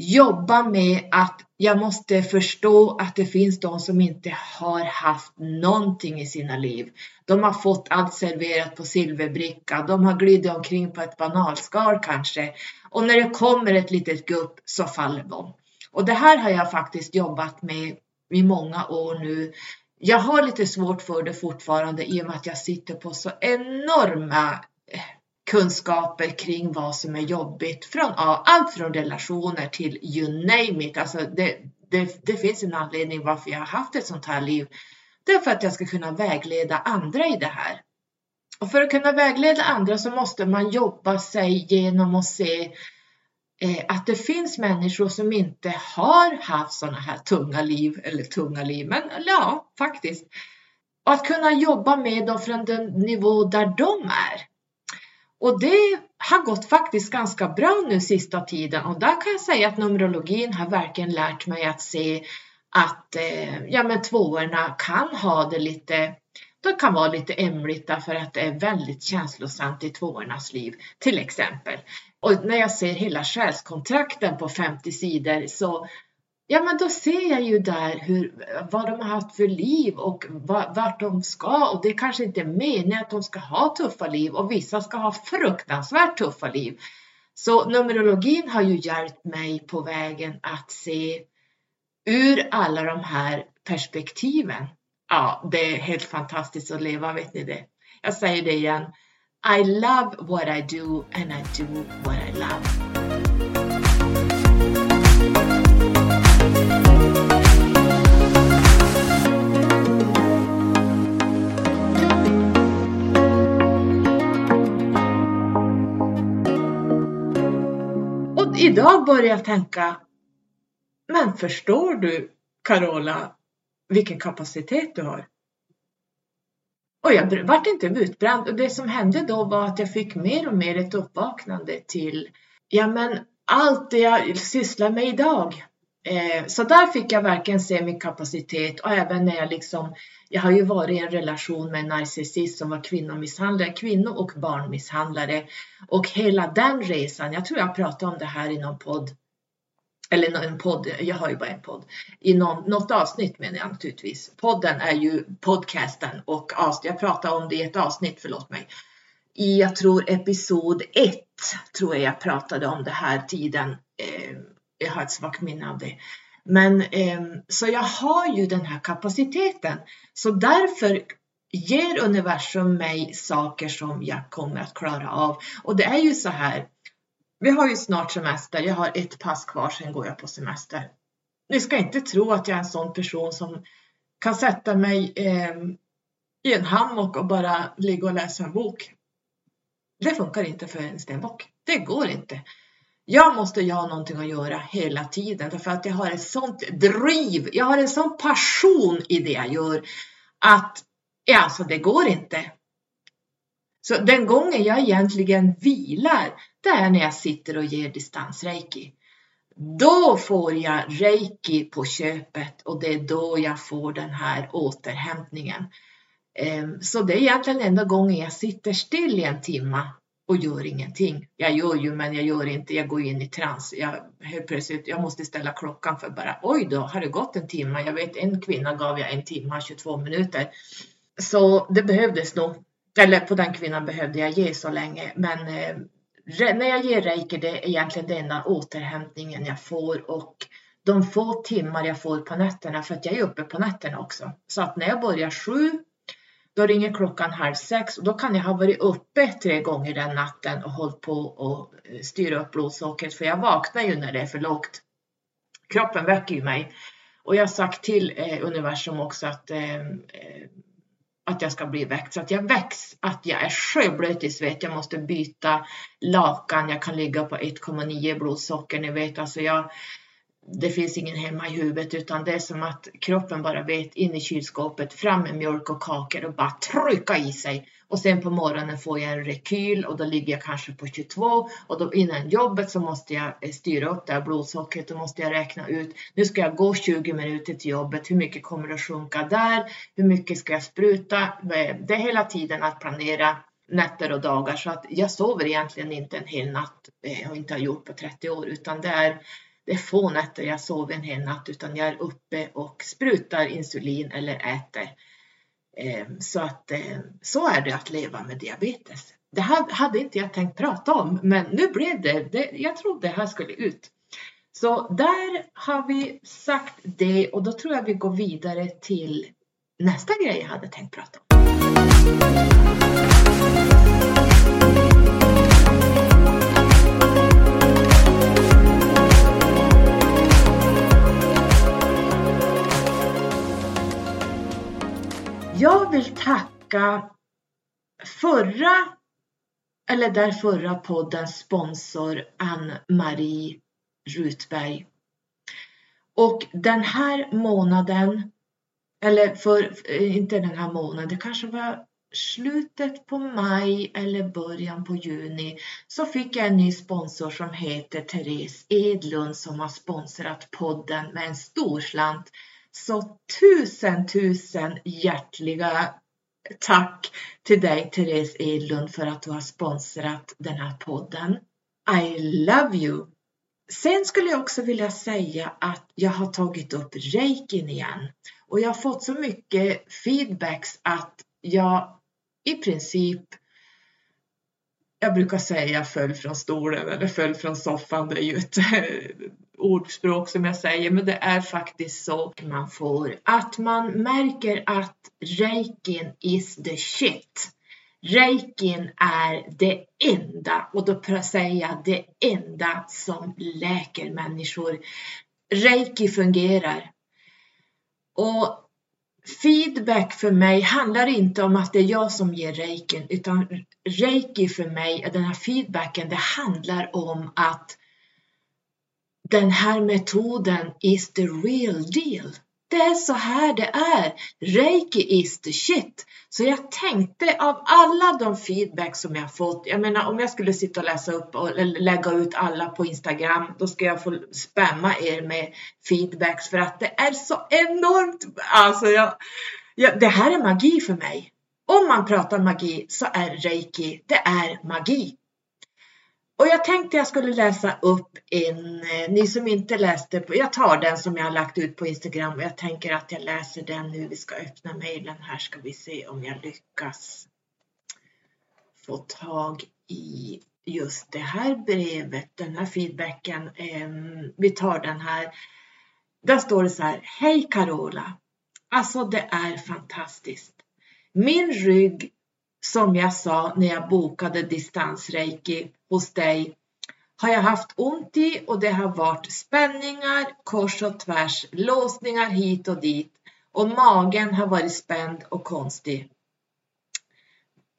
jobba med att jag måste förstå att det finns de som inte har haft någonting i sina liv. De har fått allt serverat på silverbricka, de har glidit omkring på ett banalskal kanske och när det kommer ett litet gupp så faller de. Och det här har jag faktiskt jobbat med i många år nu. Jag har lite svårt för det fortfarande i och med att jag sitter på så enorma kunskaper kring vad som är jobbigt. Från allt från relationer till you name it. Alltså det, det, det finns en anledning varför jag har haft ett sånt här liv. Det är för att jag ska kunna vägleda andra i det här. Och för att kunna vägleda andra så måste man jobba sig genom att se eh, att det finns människor som inte har haft sådana här tunga liv, eller tunga liv, men ja, faktiskt. Och att kunna jobba med dem från den nivå där de är. Och det har gått faktiskt ganska bra nu sista tiden och där kan jag säga att Numerologin har verkligen lärt mig att se att eh, ja, men tvåorna kan ha det lite det kan vara lite ämligt därför att det är väldigt känslosamt i tvåornas liv till exempel. Och när jag ser hela själskontrakten på 50 sidor så Ja, men då ser jag ju där hur, vad de har haft för liv och vart de ska och det kanske inte är meningen att de ska ha tuffa liv och vissa ska ha fruktansvärt tuffa liv. Så Numerologin har ju hjälpt mig på vägen att se ur alla de här perspektiven. Ja, det är helt fantastiskt att leva, vet ni det? Jag säger det igen. I love what I do and I do what I love. Började jag tänka, men förstår du Carola vilken kapacitet du har? Och jag vart inte utbränd och det som hände då var att jag fick mer och mer ett uppvaknande till, ja men allt det jag sysslar med idag. Eh, så där fick jag verkligen se min kapacitet och även när jag liksom, jag har ju varit i en relation med en narcissist som var kvinnomisshandlare, kvinno och barnmisshandlare och hela den resan, jag tror jag pratade om det här i någon podd, eller en podd, jag har ju bara en podd, i någon, något avsnitt menar jag naturligtvis. Podden är ju podcasten och jag pratade om det i ett avsnitt, förlåt mig. I, jag tror episod 1 tror jag jag pratade om det här tiden eh, jag har ett svagt minne av det. Men eh, så jag har ju den här kapaciteten. Så därför ger universum mig saker som jag kommer att klara av. Och det är ju så här. Vi har ju snart semester. Jag har ett pass kvar, sen går jag på semester. Ni ska inte tro att jag är en sån person som kan sätta mig eh, i en hammock och bara ligga och läsa en bok. Det funkar inte för en stenbock. Det går inte. Jag måste ju ha någonting att göra hela tiden därför att jag har ett sånt driv. Jag har en sån passion i det jag gör att ja, alltså det går inte. Så den gången jag egentligen vilar, det är när jag sitter och ger distansreiki. då får jag reiki på köpet och det är då jag får den här återhämtningen. Ehm, så det är egentligen enda gången jag sitter still i en timme och gör ingenting. Jag gör ju, men jag gör inte. Jag går in i trans. Jag, helt plötsligt, jag måste ställa klockan för bara oj då, har det gått en timme? Jag vet en kvinna gav jag en timme, 22 minuter. Så det behövdes nog. Eller på den kvinnan behövde jag ge så länge. Men eh, när jag ger reiki, det är egentligen den enda återhämtningen jag får och de få timmar jag får på nätterna, för att jag är uppe på nätterna också. Så att när jag börjar sju då ringer klockan halv sex och då kan jag ha varit uppe tre gånger den natten och hållit på och eh, styra upp blodsockret för jag vaknar ju när det är för lågt. Kroppen väcker ju mig. Och jag har sagt till eh, universum också att, eh, eh, att jag ska bli väckt. Så att jag väcks, att jag är sjöblöt i svett. Jag måste byta lakan. Jag kan ligga på 1,9 blodsocker. Ni vet, alltså jag, det finns ingen hemma i huvudet utan det är som att kroppen bara vet in i kylskåpet, fram med mjölk och kakor och bara trycka i sig. Och sen på morgonen får jag en rekyl och då ligger jag kanske på 22 och då innan jobbet så måste jag eh, styra upp det här blodsockret. Då måste jag räkna ut. Nu ska jag gå 20 minuter till jobbet. Hur mycket kommer det att sjunka där? Hur mycket ska jag spruta? Eh, det är hela tiden att planera nätter och dagar så att jag sover egentligen inte en hel natt eh, och inte har gjort på 30 år utan det är det är få nätter jag sover en hel natt utan jag är uppe och sprutar insulin eller äter. Ehm, så att ehm, så är det att leva med diabetes. Det här hade inte jag tänkt prata om, men nu blev det. det jag trodde det här skulle ut. Så där har vi sagt det och då tror jag vi går vidare till nästa grej jag hade tänkt prata om. Jag vill tacka förra, eller där förra poddens sponsor Ann-Marie Rutberg. Och den här månaden, eller för, eh, inte den här månaden, det kanske var slutet på maj eller början på juni så fick jag en ny sponsor som heter Therese Edlund som har sponsrat podden med en stor slant så tusen, tusen hjärtliga tack till dig Therese Edlund för att du har sponsrat den här podden. I love you! Sen skulle jag också vilja säga att jag har tagit upp reikin igen och jag har fått så mycket feedbacks att jag i princip jag brukar säga jag föll från stolen eller föll från soffan. Det är ju ett ordspråk som jag säger, men det är faktiskt så man får. Att man märker att reikin is the shit. Reikin är det enda, och då säger jag det enda som läker människor. Reiki fungerar. Och feedback för mig handlar inte om att det är jag som ger reikin, utan reiki för mig, den här feedbacken, det handlar om att den här metoden is the real deal. Det är så här det är. Reiki is the shit. Så jag tänkte av alla de feedback som jag fått, jag menar om jag skulle sitta och läsa upp och lägga ut alla på Instagram, då ska jag få spamma er med feedbacks för att det är så enormt. Alltså jag, jag, det här är magi för mig. Om man pratar magi så är reiki, det är magi. Och jag tänkte jag skulle läsa upp en, eh, ni som inte läste, jag tar den som jag har lagt ut på Instagram och jag tänker att jag läser den nu. Vi ska öppna mejlen här ska vi se om jag lyckas få tag i just det här brevet, den här feedbacken. Ehm, vi tar den här. Där står det så här. Hej Carola! Alltså det är fantastiskt. Min rygg som jag sa när jag bokade distansreiki hos dig har jag haft ont i och det har varit spänningar kors och tvärs, låsningar hit och dit och magen har varit spänd och konstig.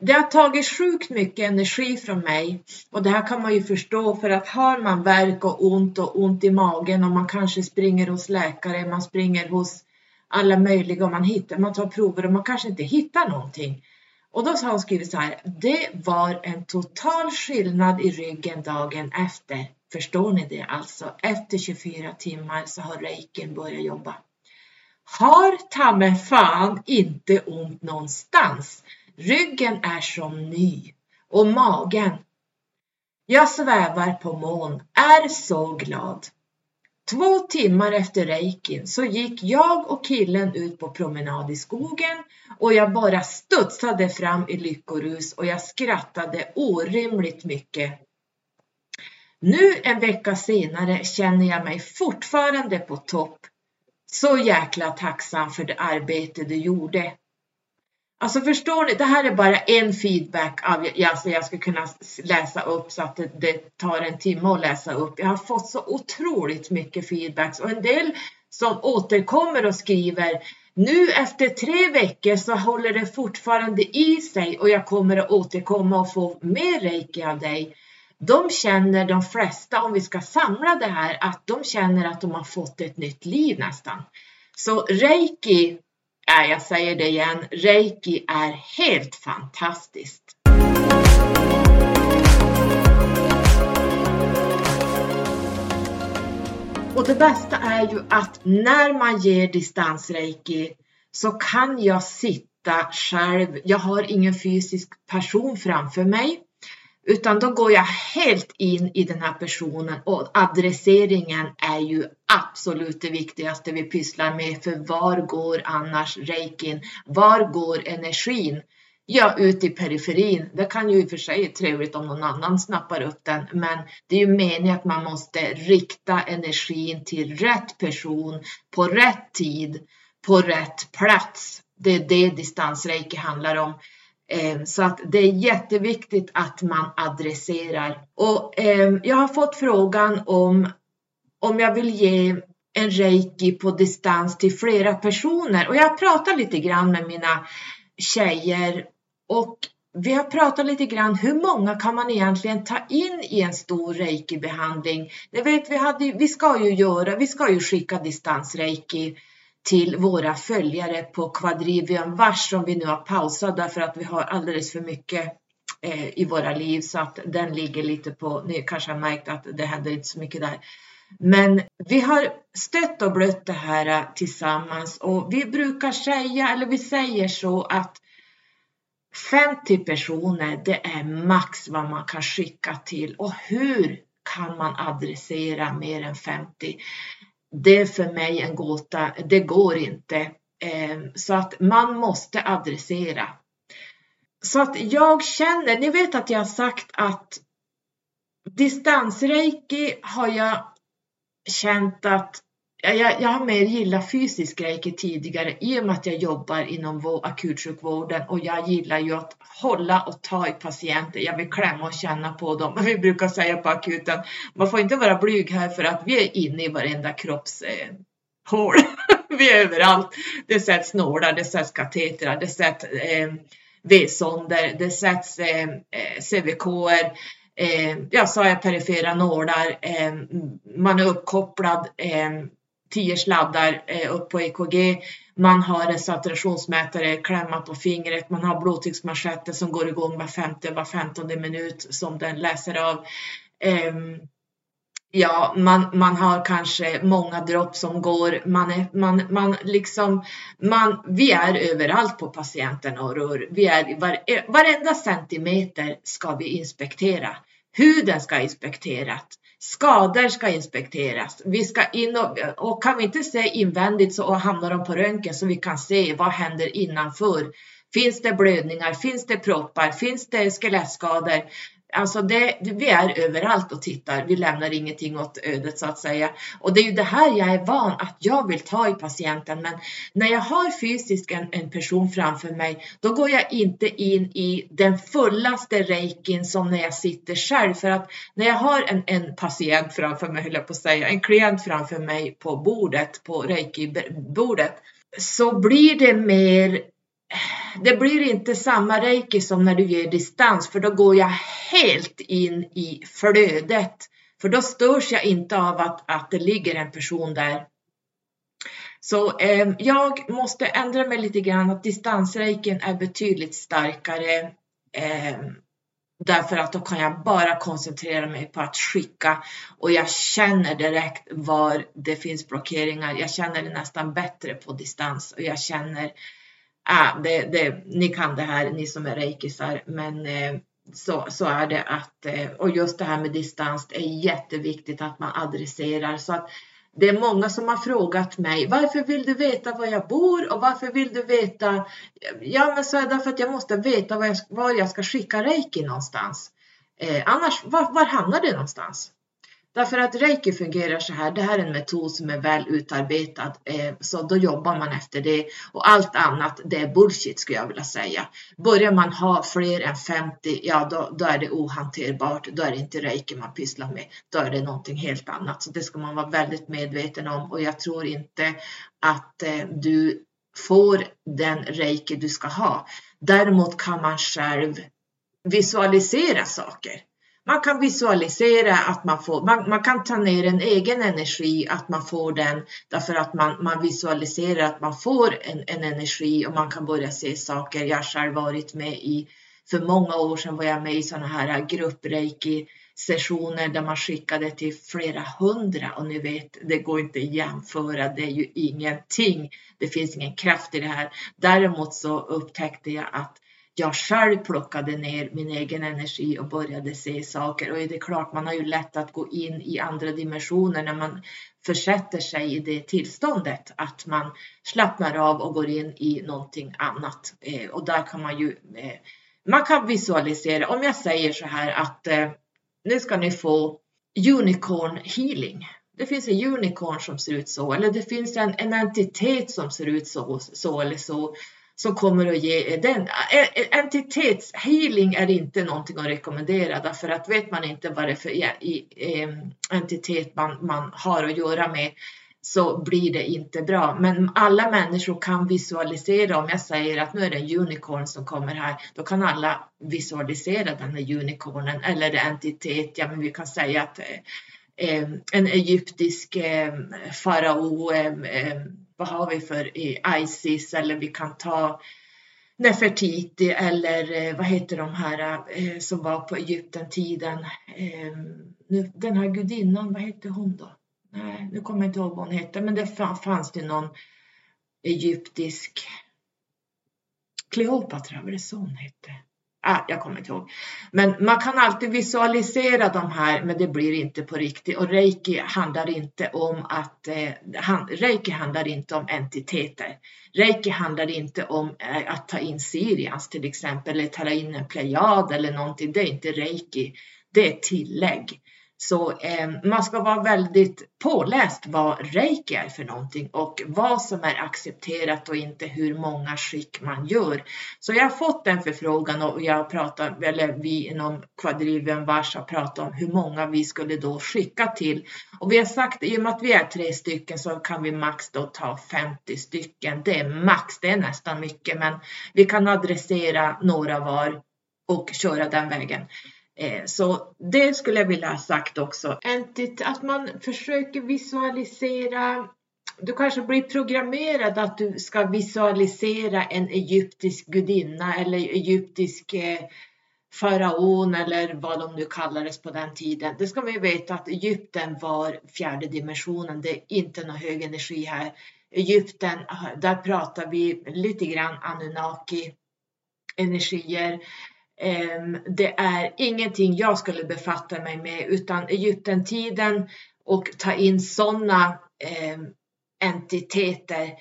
Det har tagit sjukt mycket energi från mig och det här kan man ju förstå för att har man värk och ont och ont i magen och man kanske springer hos läkare, man springer hos alla möjliga och man hittar, man tar prover och man kanske inte hittar någonting. Och då har hon skrivit så här. Det var en total skillnad i ryggen dagen efter. Förstår ni det alltså? Efter 24 timmar så har reiken börjat jobba. Har ta fan inte ont någonstans. Ryggen är som ny och magen. Jag svävar på moln, är så glad. Två timmar efter reikin så gick jag och killen ut på promenad i skogen och jag bara studsade fram i lyckorus och jag skrattade orimligt mycket. Nu en vecka senare känner jag mig fortfarande på topp. Så jäkla tacksam för det arbete du gjorde. Alltså förstår ni, det här är bara en feedback av, alltså jag ska kunna läsa upp så att det, det, tar en timme att läsa upp. Jag har fått så otroligt mycket feedbacks och en del som återkommer och skriver nu efter tre veckor så håller det fortfarande i sig och jag kommer att återkomma och få mer reiki av dig. De känner, de flesta, om vi ska samla det här, att de känner att de har fått ett nytt liv nästan. Så reiki Ja, jag säger det igen, reiki är helt fantastiskt. Och det bästa är ju att när man ger distansreiki så kan jag sitta själv. Jag har ingen fysisk person framför mig utan då går jag helt in i den här personen och adresseringen är ju absolut det viktigaste vi pysslar med. För var går annars reikin? Var går energin? Ja, ut i periferin. Det kan ju i och för sig vara trevligt om någon annan snappar upp den, men det är ju meningen att man måste rikta energin till rätt person på rätt tid på rätt plats. Det är det distansreiki handlar om. Eh, så att det är jätteviktigt att man adresserar. Och ehm, jag har fått frågan om om jag vill ge en reiki på distans till flera personer och jag pratar lite grann med mina tjejer och vi har pratat lite grann hur många kan man egentligen ta in i en stor reiki-behandling? Det vet, vi, hade, vi ska ju göra, vi ska ju skicka distansreiki till våra följare på Quadrivium Vars som vi nu har pausat därför att vi har alldeles för mycket eh, i våra liv så att den ligger lite på, ni kanske har märkt att det händer inte så mycket där. Men vi har stött och blött det här eh, tillsammans och vi brukar säga, eller vi säger så att 50 personer, det är max vad man kan skicka till och hur kan man adressera mer än 50? Det är för mig en gåta. Det går inte. Ehm, så att man måste adressera. Så att jag känner, ni vet att jag har sagt att distansreiki har jag känt att jag, jag har mer gillat fysisk reiki tidigare i och med att jag jobbar inom akutsjukvården och jag gillar ju att hålla och ta i patienter. Jag vill klämma och känna på dem. Vi brukar säga på akuten, man får inte vara blyg här för att vi är inne i varenda kroppshål. Eh, vi är överallt. Det sätts nålar, det sätts katetrar, det sätts eh, V-sonder, det sätts eh, CVK-er. Eh, eh jag sa jag perifera nålar, eh, man är uppkopplad eh, tio sladdar eh, upp på EKG. Man har en saturationsmätare klämma på fingret. Man har blodtrycksmanschetter som går igång var femte, var femtonde minut som den läser av. Eh, ja, man, man har kanske många dropp som går. Man är, man, man liksom, man, vi är överallt på patienten och rör. Vi är, var, eh, varenda centimeter ska vi inspektera. Huden ska inspekteras. Skador ska inspekteras. Vi ska in och, och kan vi inte se invändigt så hamnar de på röntgen så vi kan se vad händer innanför. Finns det blödningar? Finns det proppar? Finns det skelettskador? Alltså det, vi är överallt och tittar. Vi lämnar ingenting åt ödet så att säga. Och det är ju det här jag är van att jag vill ta i patienten. Men när jag har fysiskt en, en person framför mig, då går jag inte in i den fullaste reikin som när jag sitter själv. För att när jag har en, en patient framför mig, höll jag på att säga, en klient framför mig på bordet, på reiki-bordet, så blir det mer det blir inte samma reiki som när du ger distans för då går jag helt in i flödet. För då störs jag inte av att, att det ligger en person där. Så eh, jag måste ändra mig lite grann att distansreiken är betydligt starkare. Eh, Därför att då kan jag bara koncentrera mig på att skicka och jag känner direkt var det finns blockeringar. Jag känner det nästan bättre på distans och jag känner, ah, det, det, ni kan det här, ni som är reikisar, men eh, så, så är det att, eh, och just det här med distans, det är jätteviktigt att man adresserar så att det är många som har frågat mig varför vill du veta var jag bor och varför vill du veta? Ja, men så är det därför att jag måste veta var jag, var jag ska skicka reiki någonstans. Eh, annars, var, var hamnar det någonstans? Därför att reiki fungerar så här, det här är en metod som är väl utarbetad, eh, så då jobbar man efter det och allt annat det är bullshit skulle jag vilja säga. Börjar man ha fler än 50, ja då, då är det ohanterbart, då är det inte reiki man pysslar med, då är det någonting helt annat. Så det ska man vara väldigt medveten om och jag tror inte att eh, du får den reiki du ska ha. Däremot kan man själv visualisera saker. Man kan visualisera att man får, man, man, kan ta ner en egen energi, att man får den därför att man, man visualiserar att man får en, en energi och man kan börja se saker. Jag har själv varit med i, för många år sedan var jag med i sådana här gruppreiki sessioner där man skickade till flera hundra och ni vet, det går inte att jämföra, det är ju ingenting. Det finns ingen kraft i det här. Däremot så upptäckte jag att jag själv plockade ner min egen energi och började se saker. Och det är klart, man har ju lätt att gå in i andra dimensioner när man försätter sig i det tillståndet, att man slappnar av och går in i någonting annat. Eh, och där kan man ju, eh, man kan visualisera, om jag säger så här att eh, nu ska ni få unicorn healing. Det finns en unicorn som ser ut så, eller det finns en, en entitet som ser ut så, så eller så som kommer att ge den. Entitetshealing är inte någonting att rekommendera därför att vet man inte vad det är för entitet man, man har att göra med så blir det inte bra. Men alla människor kan visualisera, om jag säger att nu är det en unicorn som kommer här, då kan alla visualisera den här unicornen eller entitet, ja men vi kan säga att eh, en egyptisk eh, farao eh, vad har vi för Isis eller vi kan ta Nefertiti eller eh, vad heter de här eh, som var på Egypten-tiden. Ehm, den här gudinnan, vad hette hon då? Nej, nu kommer jag inte ihåg vad hon hette, men det fanns det någon egyptisk Kleopatra, var det så hon hette? Ah, jag kommer inte ihåg. Men man kan alltid visualisera de här, men det blir inte på riktigt. Och reiki handlar inte om att eh, han, reiki handlar inte om entiteter. Reiki handlar inte om eh, att ta in Sirians till exempel, eller ta in en plejad eller någonting. Det är inte reiki. Det är tillägg. Så eh, man ska vara väldigt påläst vad reiki är för någonting och vad som är accepterat och inte hur många skick man gör. Så jag har fått en förfrågan och jag pratar, eller vi inom Quadrivium Vars har pratat om hur många vi skulle då skicka till. Och vi har sagt i och med att vi är tre stycken så kan vi max då ta 50 stycken. Det är max, det är nästan mycket, men vi kan adressera några var och köra den vägen. Eh, så det skulle jag vilja ha sagt också. Att man försöker visualisera du kanske blir programmerad att du ska visualisera en egyptisk gudinna eller egyptisk eh, faraon eller vad de nu kallades på den tiden. Det ska vi veta att Egypten var fjärde dimensionen. Det är inte någon hög energi här. Egypten, eh, där pratar vi lite grann Anunnaki energier. Det är ingenting jag skulle befatta mig med utan Egyptentiden och ta in sådana entiteter.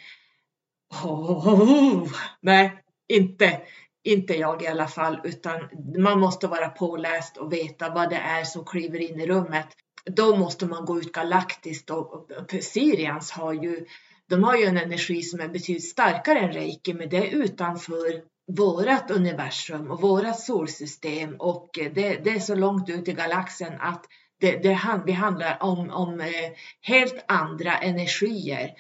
Oh, oh, oh, nej, inte, inte jag i alla fall, utan man måste vara påläst och veta vad det är som kliver in i rummet. Då måste man gå ut galaktiskt och Syrians har ju, de har ju en energi som är betydligt starkare än reiki, men det är utanför vårat universum och vårat solsystem och eh, det, det, är så långt ut i galaxen att det, det, det handlar om, om eh, helt andra energier.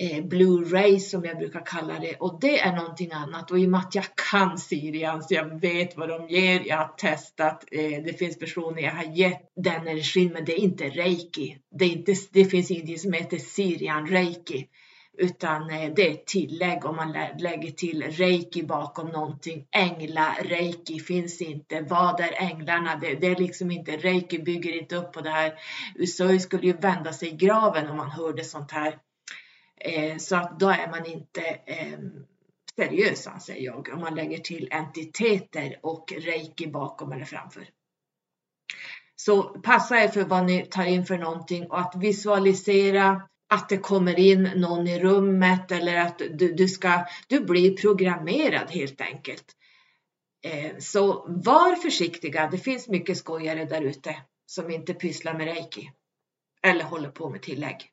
Eh, Blue rays som jag brukar kalla det och det är någonting annat och i och med att jag kan Sirians, jag vet vad de ger, jag har testat, det finns personer jag har gett den energin men det är inte reiki. Det, är inte, det finns ingenting som heter Sirian reiki utan eh, det är ett tillägg om man lägger till reiki bakom någonting. Ängla, reiki finns inte. Vad är änglarna? Det, det är liksom inte, reiki bygger inte upp på det här. Usui skulle ju vända sig i graven om man hörde sånt här. Eh, så att då är man inte eh, seriös anser jag om man lägger till entiteter och reiki bakom eller framför. Så passa er för vad ni tar in för någonting och att visualisera att det kommer in någon i rummet eller att du, du ska, du blir programmerad helt enkelt. Eh, så var försiktiga. Det finns mycket skojare där ute som inte pysslar med reiki eller håller på med tillägg.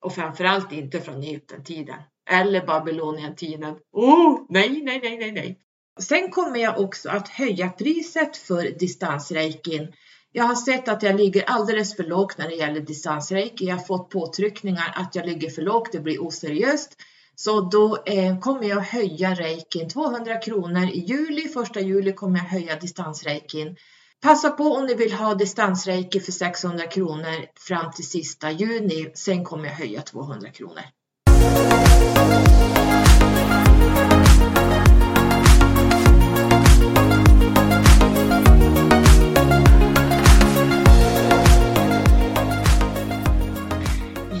Och framförallt inte från Egypten-tiden eller Babylonien-tiden. Oh, nej, nej, nej, nej, nej. Sen kommer jag också att höja priset för distansreikin jag har sett att jag ligger alldeles för lågt när det gäller distansreiki. Jag har fått påtryckningar att jag ligger för lågt, det blir oseriöst. Så då eh, kommer jag höja reikin 200 kronor i juli. Första juli kommer jag höja distansreikin. Passa på om ni vill ha distansreiki för 600 kronor fram till sista juni. Sen kommer jag höja 200 kronor.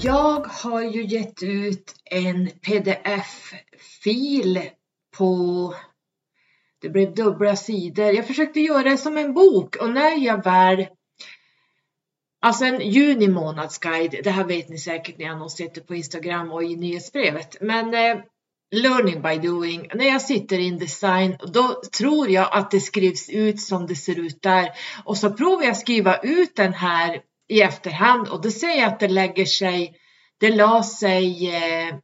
Jag har ju gett ut en pdf-fil på det blev dubbla sidor. Jag försökte göra det som en bok och när jag väl Alltså en juni månadsguide, det här vet ni säkert när jag har sett det på Instagram och i nyhetsbrevet. Men eh, learning by doing, när jag sitter in design, då tror jag att det skrivs ut som det ser ut där. Och så provar jag skriva ut den här i efterhand och då ser jag att det lägger sig, det la sig, eh,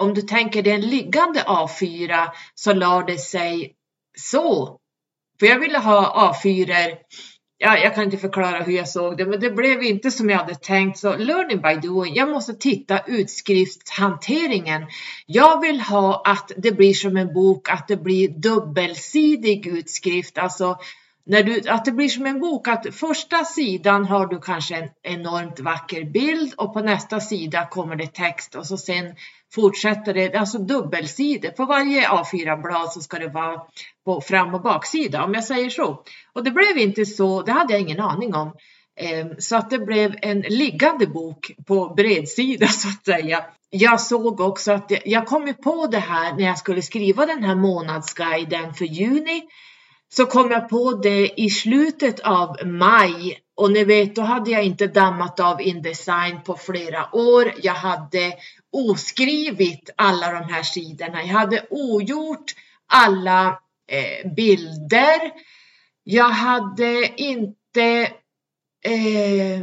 om du tänker det är en liggande A4 så la det sig så. För jag ville ha A4 Ja, jag kan inte förklara hur jag såg det, men det blev inte som jag hade tänkt. Så learning by doing. Jag måste titta utskriftshanteringen. Jag vill ha att det blir som en bok, att det blir dubbelsidig utskrift, alltså när du, att det blir som en bok, att första sidan har du kanske en enormt vacker bild och på nästa sida kommer det text och så sen fortsätter det, alltså dubbelsidor. På varje A4-blad så ska det vara på fram och baksida om jag säger så. Och det blev inte så, det hade jag ingen aning om. Ehm, så att det blev en liggande bok på bredsida så att säga. Jag såg också att jag kom på det här när jag skulle skriva den här månadsguiden för juni så kom jag på det i slutet av maj och ni vet, då hade jag inte dammat av Indesign på flera år. Jag hade oskrivit alla de här sidorna. Jag hade ogjort alla eh, bilder. Jag hade inte eh,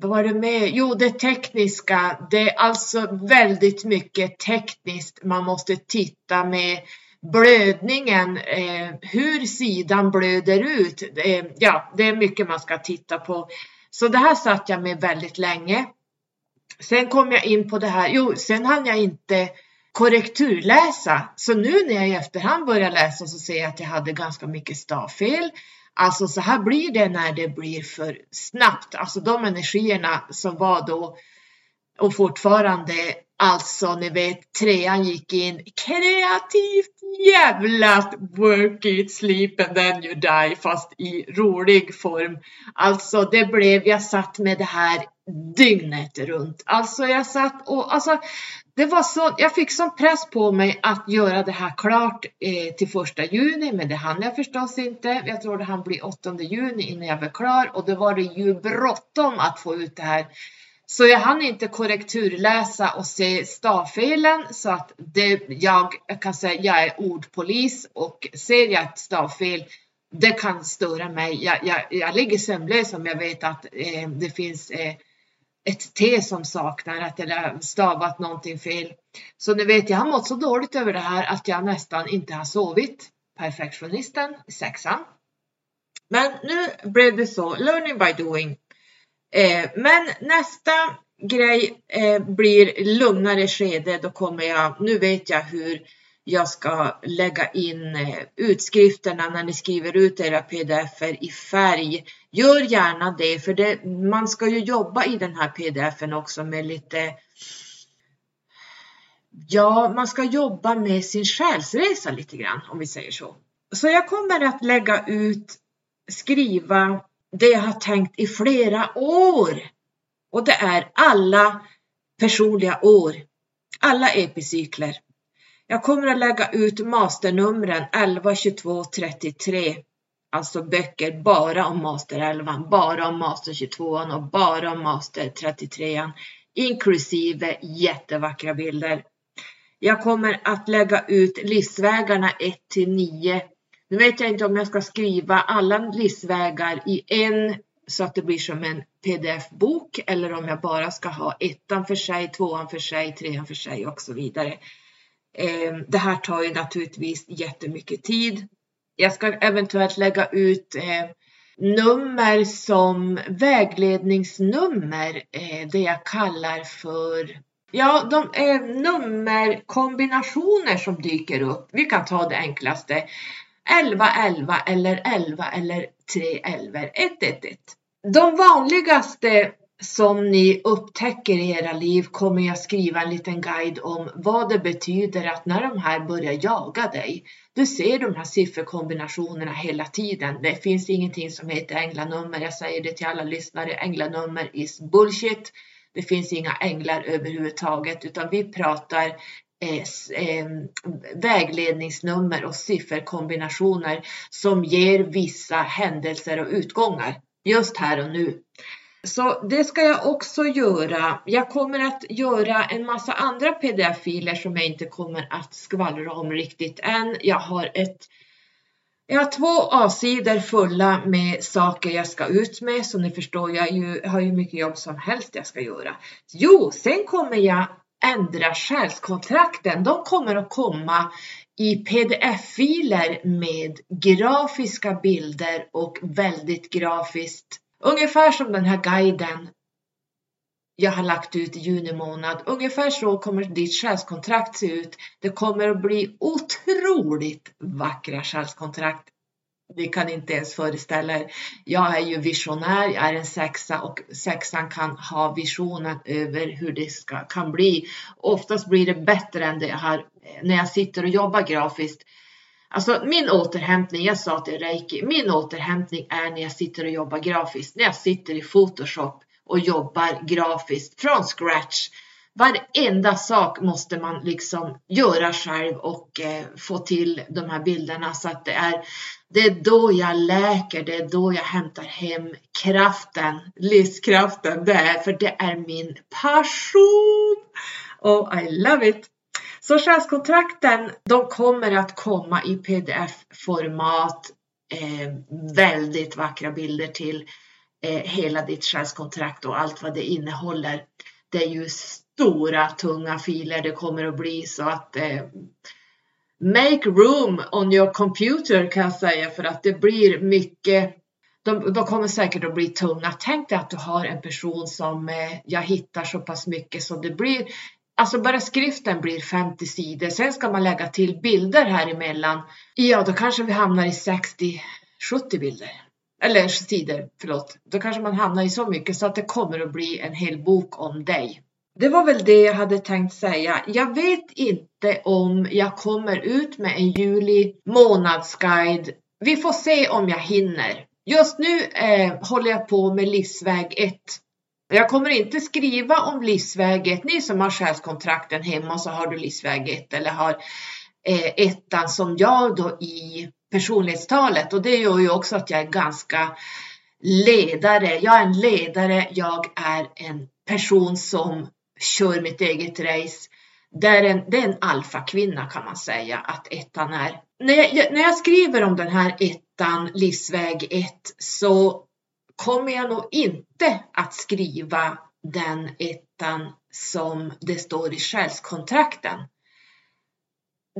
vad var det med? Jo, det tekniska. Det är alltså väldigt mycket tekniskt man måste titta med blödningen, eh, hur sidan blöder ut. Eh, ja, det är mycket man ska titta på. Så det här satt jag med väldigt länge. Sen kom jag in på det här, jo, sen hann jag inte korrekturläsa. Så nu när jag i efterhand börjar läsa så ser jag att jag hade ganska mycket stavfel. Alltså så här blir det när det blir för snabbt. Alltså de energierna som var då och fortfarande Alltså, ni vet, trean gick in kreativt jävlat. work it, sleep and then you die fast i rolig form. Alltså, det blev, jag satt med det här dygnet runt. Alltså, jag satt och alltså, det var så, jag fick sån press på mig att göra det här klart eh, till första juni, men det hann jag förstås inte. Jag tror det hann bli 8 juni innan jag var klar och då var det ju bråttom att få ut det här så jag hann inte korrekturläsa och se stavfelen så att det, jag, jag kan säga jag är ordpolis och ser jag ett stavfel det kan störa mig. Jag, jag, jag ligger sömnlös om jag vet att eh, det finns eh, ett T som saknar, att jag har stavat någonting fel. Så ni vet, jag har mått så dåligt över det här att jag nästan inte har sovit. Perfektionisten, i sexan. Men nu blev det så, learning by doing. Eh, men nästa grej eh, blir lugnare skede. Då kommer jag, nu vet jag hur jag ska lägga in eh, utskrifterna när ni skriver ut era pdf-er i färg. Gör gärna det, för det, man ska ju jobba i den här pdf-en också med lite Ja, man ska jobba med sin själsresa lite grann om vi säger så. Så jag kommer att lägga ut, skriva det jag har tänkt i flera år. Och det är alla personliga år, alla epicykler. Jag kommer att lägga ut masternumren 11, 22, 33. Alltså böcker bara om master 11, bara om master 22 och bara om master 33 inklusive jättevackra bilder. Jag kommer att lägga ut livsvägarna 1 till 9. Nu vet jag inte om jag ska skriva alla livsvägar i en så att det blir som en pdf-bok eller om jag bara ska ha ettan för sig, tvåan för sig, trean för sig och så vidare. Ehm, det här tar ju naturligtvis jättemycket tid. Jag ska eventuellt lägga ut ehm, nummer som vägledningsnummer, eh, det jag kallar för Ja, de är nummerkombinationer som dyker upp. Vi kan ta det enklaste. 11, 11 eller 11 eller 3 11, 1, 1, 1. De vanligaste som ni upptäcker i era liv kommer jag skriva en liten guide om vad det betyder att när de här börjar jaga dig. Du ser de här sifferkombinationerna hela tiden. Det finns ingenting som heter änglanummer. Jag säger det till alla lyssnare. Änglanummer is bullshit. Det finns inga änglar överhuvudtaget utan vi pratar Eh, vägledningsnummer och sifferkombinationer som ger vissa händelser och utgångar just här och nu. Så det ska jag också göra. Jag kommer att göra en massa andra pdf-filer som jag inte kommer att skvallra om riktigt än. Jag har ett jag har två A-sidor fulla med saker jag ska ut med, så ni förstår, jag ju, har ju mycket jobb som helst jag ska göra. Jo, sen kommer jag ändra själskontrakten. De kommer att komma i pdf-filer med grafiska bilder och väldigt grafiskt Ungefär som den här guiden jag har lagt ut i juni månad. Ungefär så kommer ditt själskontrakt se ut. Det kommer att bli otroligt vackra själskontrakt. Ni kan inte ens föreställa er. Jag är ju visionär, jag är en sexa och sexan kan ha visionen över hur det ska, kan bli. Oftast blir det bättre än det jag har när jag sitter och jobbar grafiskt. Alltså min återhämtning, jag sa till Reiki, min återhämtning är när jag sitter och jobbar grafiskt, när jag sitter i Photoshop och jobbar grafiskt från scratch. Varenda sak måste man liksom göra själv och eh, få till de här bilderna så att det är, det är då jag läker, det är då jag hämtar hem kraften, livskraften, det är, för det är min passion. Oh, I love it! Så själskontrakten, de kommer att komma i pdf-format, eh, väldigt vackra bilder till eh, hela ditt själskontrakt och allt vad det innehåller. Det är ju stora tunga filer det kommer att bli så att eh, Make room on your computer kan jag säga för att det blir mycket de, de, kommer säkert att bli tunga. Tänk dig att du har en person som eh, jag hittar så pass mycket så det blir Alltså bara skriften blir 50 sidor. Sen ska man lägga till bilder här emellan. Ja, då kanske vi hamnar i 60, 70 bilder. Eller sidor, förlåt. Då kanske man hamnar i så mycket så att det kommer att bli en hel bok om dig. Det var väl det jag hade tänkt säga. Jag vet inte om jag kommer ut med en juli månadsguide. Vi får se om jag hinner. Just nu eh, håller jag på med livsväg 1 jag kommer inte skriva om livsväg 1. Ni som har själskontrakten hemma så har du livsväg 1 eller har eh, ettan som jag då i personlighetstalet och det gör ju också att jag är ganska ledare. Jag är en ledare. Jag är en person som kör mitt eget race. Det är en, det är en alfakvinna kan man säga att ettan är. När jag, när jag skriver om den här ettan, livsväg 1, så kommer jag nog inte att skriva den ettan som det står i själskontrakten.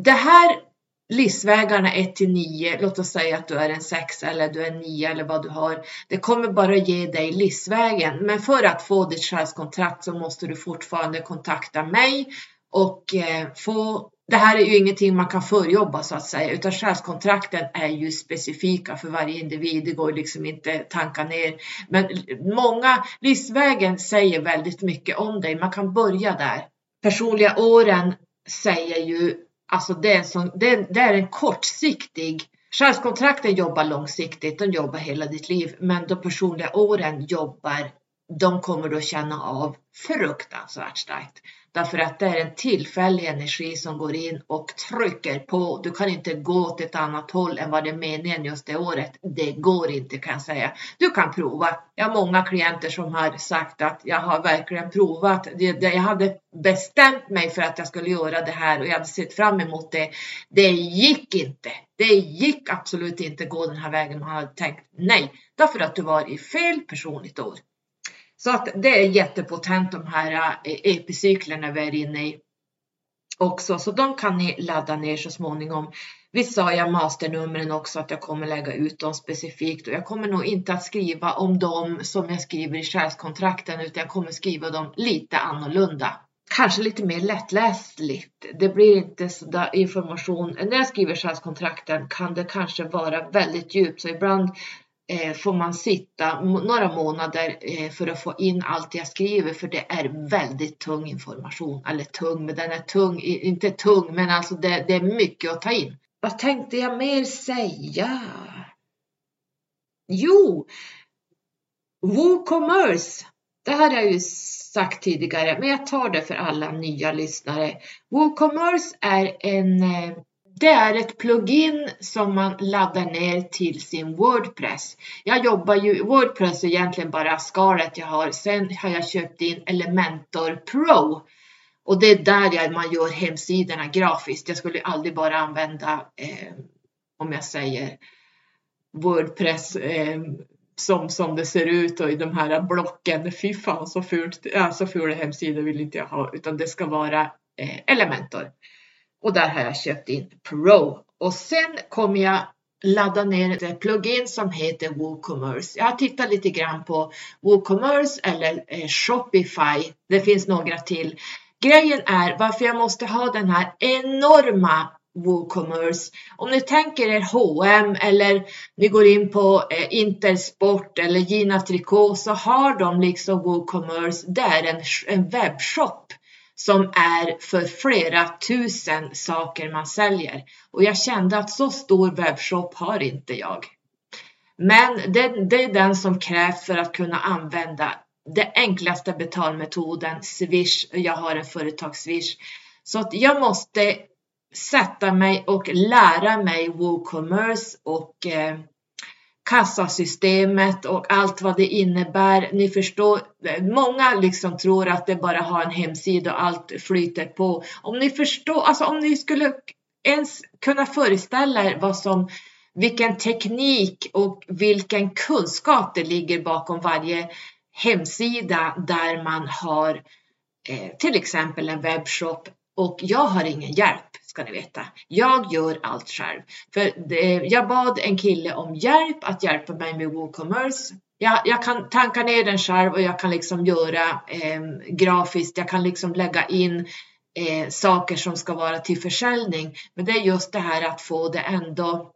Det här livsvägarna 1 till 9, låt oss säga att du är en 6 eller du är 9 eller vad du har. Det kommer bara ge dig livsvägen, men för att få ditt själskontrakt så måste du fortfarande kontakta mig och eh, få det här är ju ingenting man kan förjobba så att säga, utan själskontrakten är ju specifika för varje individ. Det går liksom inte tanka ner. Men många, livsvägen säger väldigt mycket om dig. Man kan börja där. Personliga åren säger ju, alltså det är, som, det, det är en kortsiktig Själskontrakten jobbar långsiktigt, de jobbar hela ditt liv, men de personliga åren jobbar, de kommer du att känna av fruktansvärt starkt. Därför att det är en tillfällig energi som går in och trycker på. Du kan inte gå åt ett annat håll än vad det är meningen just det året. Det går inte kan jag säga. Du kan prova. Jag har många klienter som har sagt att jag har verkligen provat. Jag hade bestämt mig för att jag skulle göra det här och jag hade sett fram emot det. Det gick inte. Det gick absolut inte gå den här vägen. Man hade tänkt nej, därför att du var i fel personligt år. Så att det är jättepotent de här äh, epicyklerna vi är inne i också, så de kan ni ladda ner så småningom. Visst sa jag masternumren också att jag kommer lägga ut dem specifikt och jag kommer nog inte att skriva om dem som jag skriver i själskontrakten utan jag kommer skriva dem lite annorlunda. Kanske lite mer lättläsligt. Det blir inte sådär information. När jag skriver själskontrakten kan det kanske vara väldigt djupt så ibland Eh, får man sitta några månader eh, för att få in allt jag skriver för det är väldigt tung information. Eller tung, men den är tung, inte tung, men alltså det, det är mycket att ta in. Vad tänkte jag mer säga? Jo, WooCommerce. Det har jag ju sagt tidigare, men jag tar det för alla nya lyssnare. WooCommerce är en eh, det är ett plugin som man laddar ner till sin Wordpress. Jag jobbar ju, Wordpress är egentligen bara skalet jag har. Sen har jag köpt in Elementor Pro. Och det är där man gör hemsidorna grafiskt. Jag skulle aldrig bara använda, eh, om jag säger Wordpress eh, som, som det ser ut och i de här blocken. Fy fan så fult, ja, så fula hemsidor vill inte jag ha utan det ska vara eh, Elementor. Och där har jag köpt in Pro. Och sen kommer jag ladda ner ett plugin som heter WooCommerce. Jag har tittat lite grann på WooCommerce eller eh, Shopify. Det finns några till. Grejen är varför jag måste ha den här enorma WooCommerce. Om ni tänker er H&M eller ni går in på eh, Intersport eller Gina Tricot så har de liksom WooCommerce. Det är en, en webbshop som är för flera tusen saker man säljer. Och jag kände att så stor webbshop har inte jag. Men det, det är den som krävs för att kunna använda den enklaste betalmetoden, Swish. Jag har en företagsswish. Så att jag måste sätta mig och lära mig WooCommerce och eh, kassasystemet och allt vad det innebär. Ni förstår, många liksom tror att det bara har en hemsida och allt flyter på. Om ni förstår, alltså om ni skulle ens kunna föreställa er vad som, vilken teknik och vilken kunskap det ligger bakom varje hemsida där man har eh, till exempel en webbshop och jag har ingen hjälp ska ni veta. Jag gör allt själv. För det, jag bad en kille om hjälp att hjälpa mig med WooCommerce. Jag, jag kan tanka ner den själv och jag kan liksom göra eh, grafiskt. Jag kan liksom lägga in eh, saker som ska vara till försäljning. Men det är just det här att få det ändå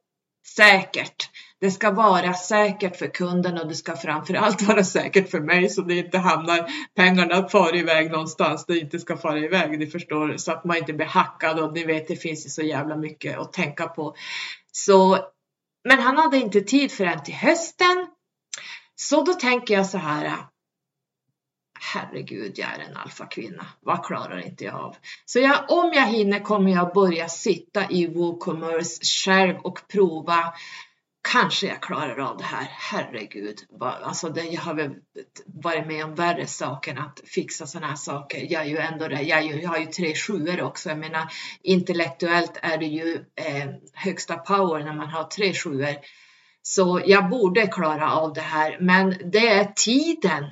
säkert. Det ska vara säkert för kunden och det ska framförallt vara säkert för mig så det inte hamnar pengarna far iväg någonstans det inte ska fara iväg. Ni förstår så att man inte blir hackad och ni vet det finns ju så jävla mycket att tänka på. Så, men han hade inte tid förrän till hösten. Så då tänker jag så här. Herregud, jag är en alfakvinna. Vad klarar inte jag av? Så jag, om jag hinner kommer jag börja sitta i WooCommerce själv och prova kanske jag klarar av det här. Herregud, alltså det, jag har väl varit med om värre saker än att fixa sådana här saker. Jag är ju ändå det. Jag, ju, jag har ju tre sjuor också. Jag menar, intellektuellt är det ju eh, högsta power när man har tre sjuor. Så jag borde klara av det här, men det är tiden.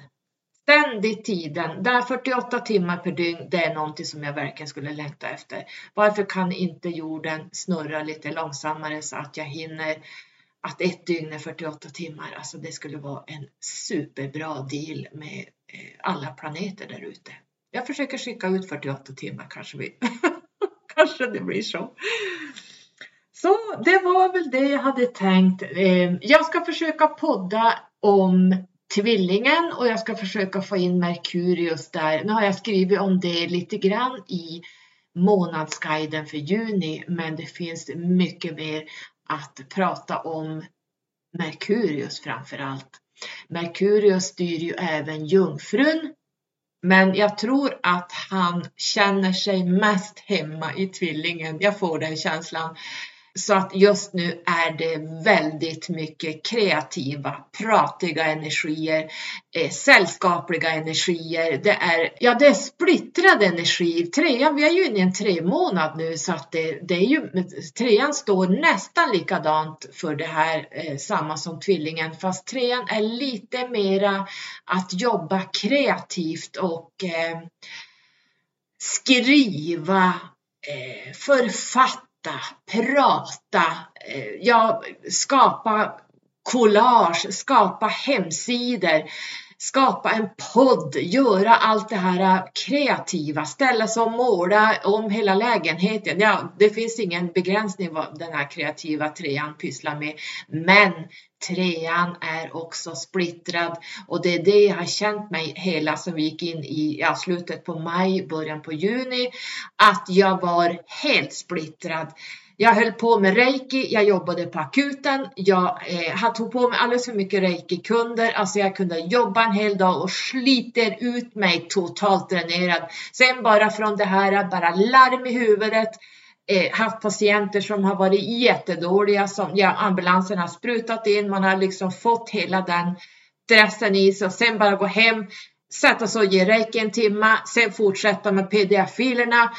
Ständigt tiden. Där 48 timmar per dygn, det är någonting som jag verkligen skulle längta efter. Varför kan inte jorden snurra lite långsammare så att jag hinner att ett dygn är 48 timmar, alltså det skulle vara en superbra deal med eh, alla planeter där ute. Jag försöker skicka ut 48 timmar kanske vi, kanske det blir så. Så det var väl det jag hade tänkt. Ehm, jag ska försöka podda om tvillingen och jag ska försöka få in Merkurius där. Nu har jag skrivit om det lite grann i månadsguiden för juni, men det finns mycket mer att prata om Merkurius framför allt. Merkurius styr ju även jungfrun men jag tror att han känner sig mest hemma i tvillingen. Jag får den känslan. Så att just nu är det väldigt mycket kreativa, pratiga energier, eh, sällskapliga energier. Det är, ja, det är splittrad energi. Trean, vi är ju inne i en tre månad nu så att det, det är ju, trean står nästan likadant för det här, eh, samma som tvillingen, fast trean är lite mera att jobba kreativt och eh, skriva, eh, författa prata, eh, ja, skapa collage, skapa hemsidor, skapa en podd, göra allt det här äh, kreativa, ställa sig och måla om hela lägenheten. Ja, det finns ingen begränsning vad den här kreativa trean pysslar med. Men trean är också splittrad och det är det jag har känt mig hela som vi gick in i ja, slutet på maj, början på juni, att jag var helt splittrad. Jag höll på med reiki, jag jobbade på akuten, jag eh, tog på mig alldeles för mycket reiki-kunder, alltså jag kunde jobba en hel dag och sliter ut mig totalt dränerad. Sen bara från det här, bara larm i huvudet, eh, haft patienter som har varit jättedåliga, som ja, ambulansen har sprutat in, man har liksom fått hela den stressen i sig och sen bara gå hem, sätta sig och ge reiki en timme, sen fortsätta med pdf-filerna.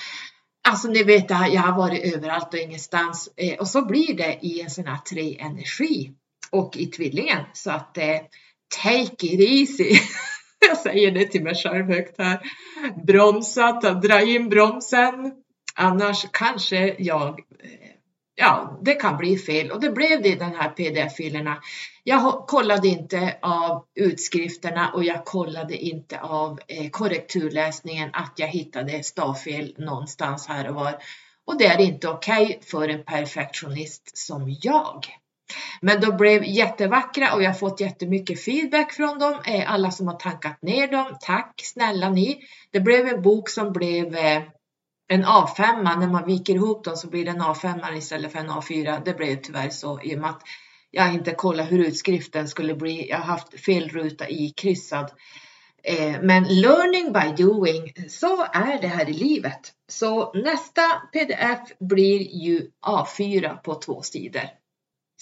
Alltså ni vet, jag har varit överallt och ingenstans eh, och så blir det i en sån här tre energi och i tvillingen så att eh, take it easy. jag säger det till mig själv högt här. Bromsa, dra in bromsen. Annars kanske jag eh, ja, det kan bli fel och det blev det i den här pdf-filerna. Jag kollade inte av utskrifterna och jag kollade inte av eh, korrekturläsningen att jag hittade stavfel någonstans här och var. Och det är inte okej okay för en perfektionist som jag. Men de blev jättevackra och jag har fått jättemycket feedback från dem. Eh, alla som har tankat ner dem, tack snälla ni. Det blev en bok som blev eh, en A5, när man viker ihop dem så blir det en A5 istället för en A4. Det blev tyvärr så i och med att jag inte kollade hur utskriften skulle bli. Jag har haft fel ruta i kryssad. Eh, men learning by doing, så är det här i livet. Så nästa pdf blir ju A4 på två sidor.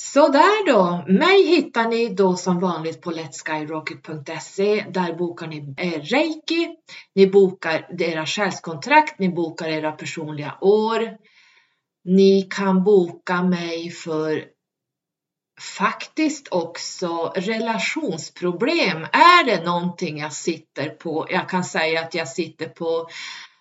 Så där då, mig hittar ni då som vanligt på letskyrocket.se. Där bokar ni eh, reiki, ni bokar era själskontrakt, ni bokar era personliga år. Ni kan boka mig för faktiskt också relationsproblem. Är det någonting jag sitter på? Jag kan säga att jag sitter på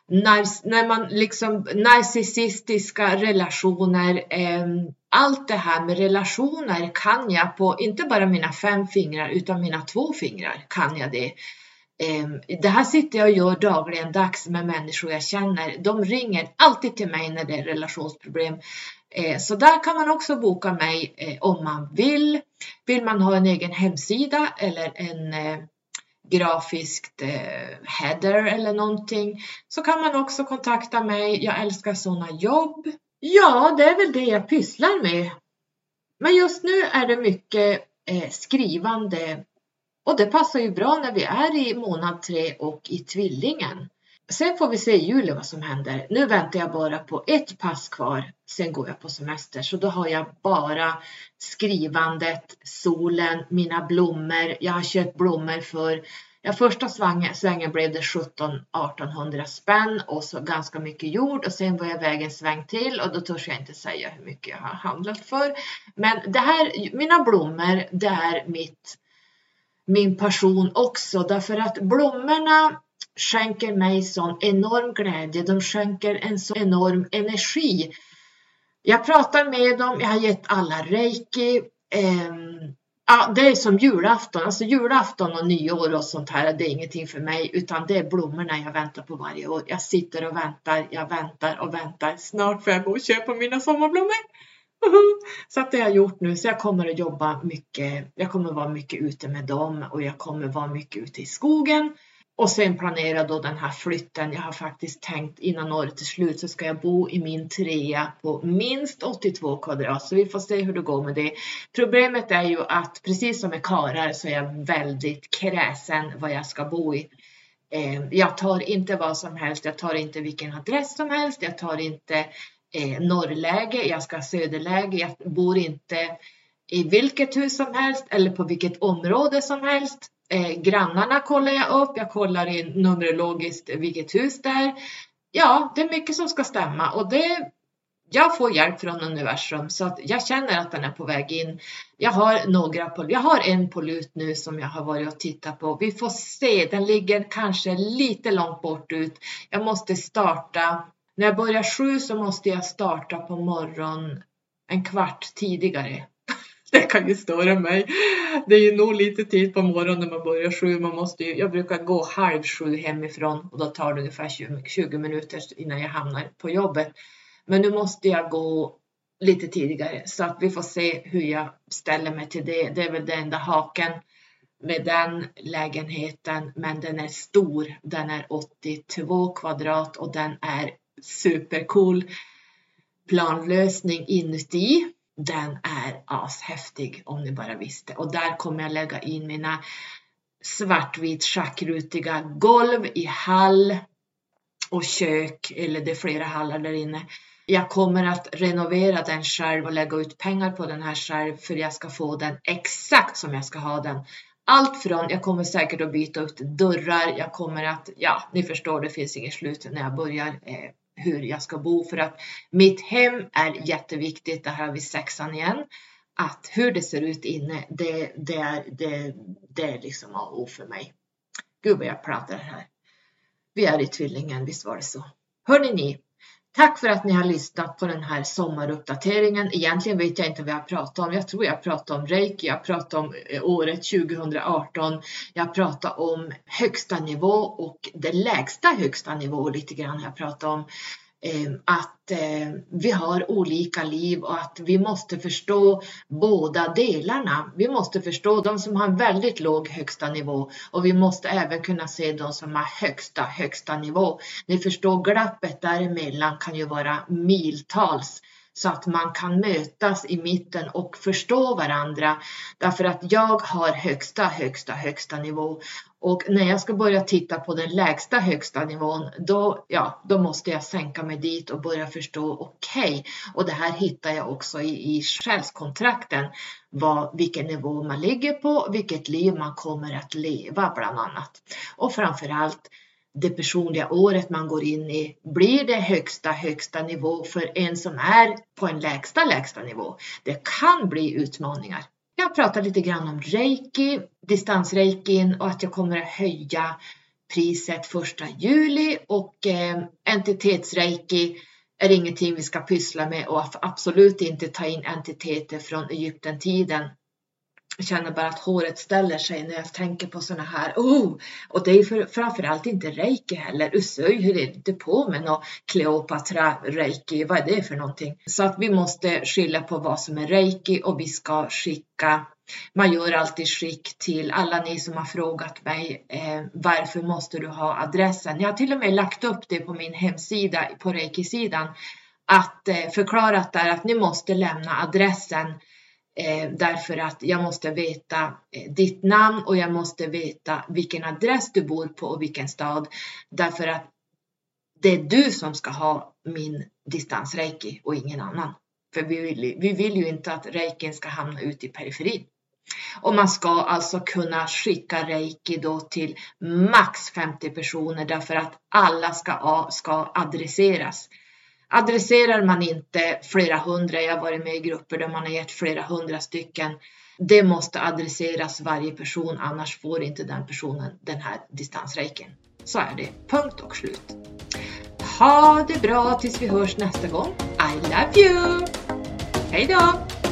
när, när man liksom narcissistiska relationer, eh, allt det här med relationer kan jag på inte bara mina fem fingrar utan mina två fingrar kan jag det. Eh, det här sitter jag och gör dagligen dags med människor jag känner. De ringer alltid till mig när det är relationsproblem. Eh, så där kan man också boka mig eh, om man vill. Vill man ha en egen hemsida eller en eh, grafiskt eh, header eller någonting så kan man också kontakta mig. Jag älskar sådana jobb. Ja, det är väl det jag pysslar med. Men just nu är det mycket eh, skrivande och det passar ju bra när vi är i månad tre och i tvillingen. Sen får vi se i juli vad som händer. Nu väntar jag bara på ett pass kvar. Sen går jag på semester så då har jag bara skrivandet, solen, mina blommor. Jag har köpt blommor för Ja, första svängen, svängen blev det 17-1800 spänn och så ganska mycket jord och sen var jag iväg en sväng till och då törs jag inte säga hur mycket jag har handlat för. Men det här, mina blommor, det är mitt, min passion också därför att blommorna skänker mig sån enorm glädje, de skänker en så enorm energi. Jag pratar med dem, jag har gett alla reiki. Eh, ja, det är som julafton, alltså julafton och nyår och sånt här, det är ingenting för mig utan det är blommorna jag väntar på varje år. Jag sitter och väntar, jag väntar och väntar. Snart får jag gå och köpa mina sommarblommor. Så att det har jag gjort nu, så jag kommer att jobba mycket. Jag kommer att vara mycket ute med dem och jag kommer att vara mycket ute i skogen och sen planera då den här flytten. Jag har faktiskt tänkt innan året är slut så ska jag bo i min trea på minst 82 kvadrat. Så vi får se hur det går med det. Problemet är ju att precis som med karar så är jag väldigt kräsen vad jag ska bo i. Eh, jag tar inte vad som helst. Jag tar inte vilken adress som helst. Jag tar inte eh, norrläge. Jag ska ha söderläge. Jag bor inte i vilket hus som helst eller på vilket område som helst. Eh, grannarna kollar jag upp, jag kollar in numerologiskt vilket hus det är. Ja, det är mycket som ska stämma och det, jag får hjälp från universum så att jag känner att den är på väg in. Jag har några på, jag har en på lut nu som jag har varit och tittat på. Vi får se, den ligger kanske lite långt bort ut. Jag måste starta, när jag börjar sju så måste jag starta på morgonen en kvart tidigare det kan ju störa mig. Det är ju nog lite tid på morgonen när man börjar sju. Man måste ju, jag brukar gå halv sju hemifrån och då tar det ungefär 20, 20 minuter innan jag hamnar på jobbet. Men nu måste jag gå lite tidigare så att vi får se hur jag ställer mig till det. Det är väl den enda haken med den lägenheten, men den är stor. Den är 82 kvadrat och den är supercool planlösning inuti den är ashäftig om ni bara visste. Och där kommer jag lägga in mina svartvit schackrutiga golv i hall och kök, eller det är flera hallar där inne. Jag kommer att renovera den själv och lägga ut pengar på den här själv för jag ska få den exakt som jag ska ha den. Allt från, jag kommer säkert att byta ut dörrar, jag kommer att, ja, ni förstår, det finns inget slut när jag börjar eh, hur jag ska bo för att mitt hem är jätteviktigt. Det här har vi sexan igen. Att hur det ser ut inne, det, det, är, det, det är liksom A och O för mig. Gud vad jag pratar här. Vi är i tvillingen, visst var det så. Hörrni ni, Tack för att ni har lyssnat på den här sommaruppdateringen. Egentligen vet jag inte vad jag pratar om. Jag tror jag pratar om reiki, jag pratar om eh, året 2018. Jag pratar om högsta nivå och det lägsta högsta nivå lite grann. Jag pratar om Eh, att eh, vi har olika liv och att vi måste förstå båda delarna. Vi måste förstå de som har en väldigt låg högsta nivå och vi måste även kunna se de som har högsta högsta nivå. Ni förstår glappet däremellan kan ju vara miltals så att man kan mötas i mitten och förstå varandra. Därför att jag har högsta, högsta, högsta nivå och när jag ska börja titta på den lägsta högsta nivån, då, ja, då måste jag sänka mig dit och börja förstå, okej, okay, och det här hittar jag också i, i själskontrakten, vad, vilken nivå man ligger på, vilket liv man kommer att leva bland annat. Och framför allt det personliga året man går in i, blir det högsta, högsta nivå för en som är på en lägsta, lägsta nivå. Det kan bli utmaningar. Jag pratar lite grann om reiki, distansreikin och att jag kommer att höja priset första juli och eh, entitetsreiki är ingenting vi ska pyssla med och absolut inte ta in entiteter från Egypten-tiden jag känner bara att håret ställer sig när jag tänker på såna här. Oh! Och det är för, framförallt inte reiki heller. Usöj, hur är det på med något Kleopatra reiki? Vad är det för någonting? Så att vi måste skilja på vad som är reiki och vi ska skicka man gör alltid skick till alla ni som har frågat mig eh, varför måste du ha adressen? Jag har till och med lagt upp det på min hemsida på Reiki-sidan att eh, förklarat där att ni måste lämna adressen eh, därför att jag måste veta eh, ditt namn och jag måste veta vilken adress du bor på och vilken stad. Därför att det är du som ska ha min distansreiki och ingen annan. För vi vill, vi vill ju inte att reikin ska hamna ute i periferin. Och man ska alltså kunna skicka reiki då till max 50 personer därför att alla ska, ska adresseras. Adresserar man inte flera hundra, jag har varit med i grupper där man har gett flera hundra stycken, det måste adresseras varje person, annars får inte den personen den här distansreiken. Så är det, punkt och slut. Ha det bra tills vi hörs nästa gång. I love you! Hej då!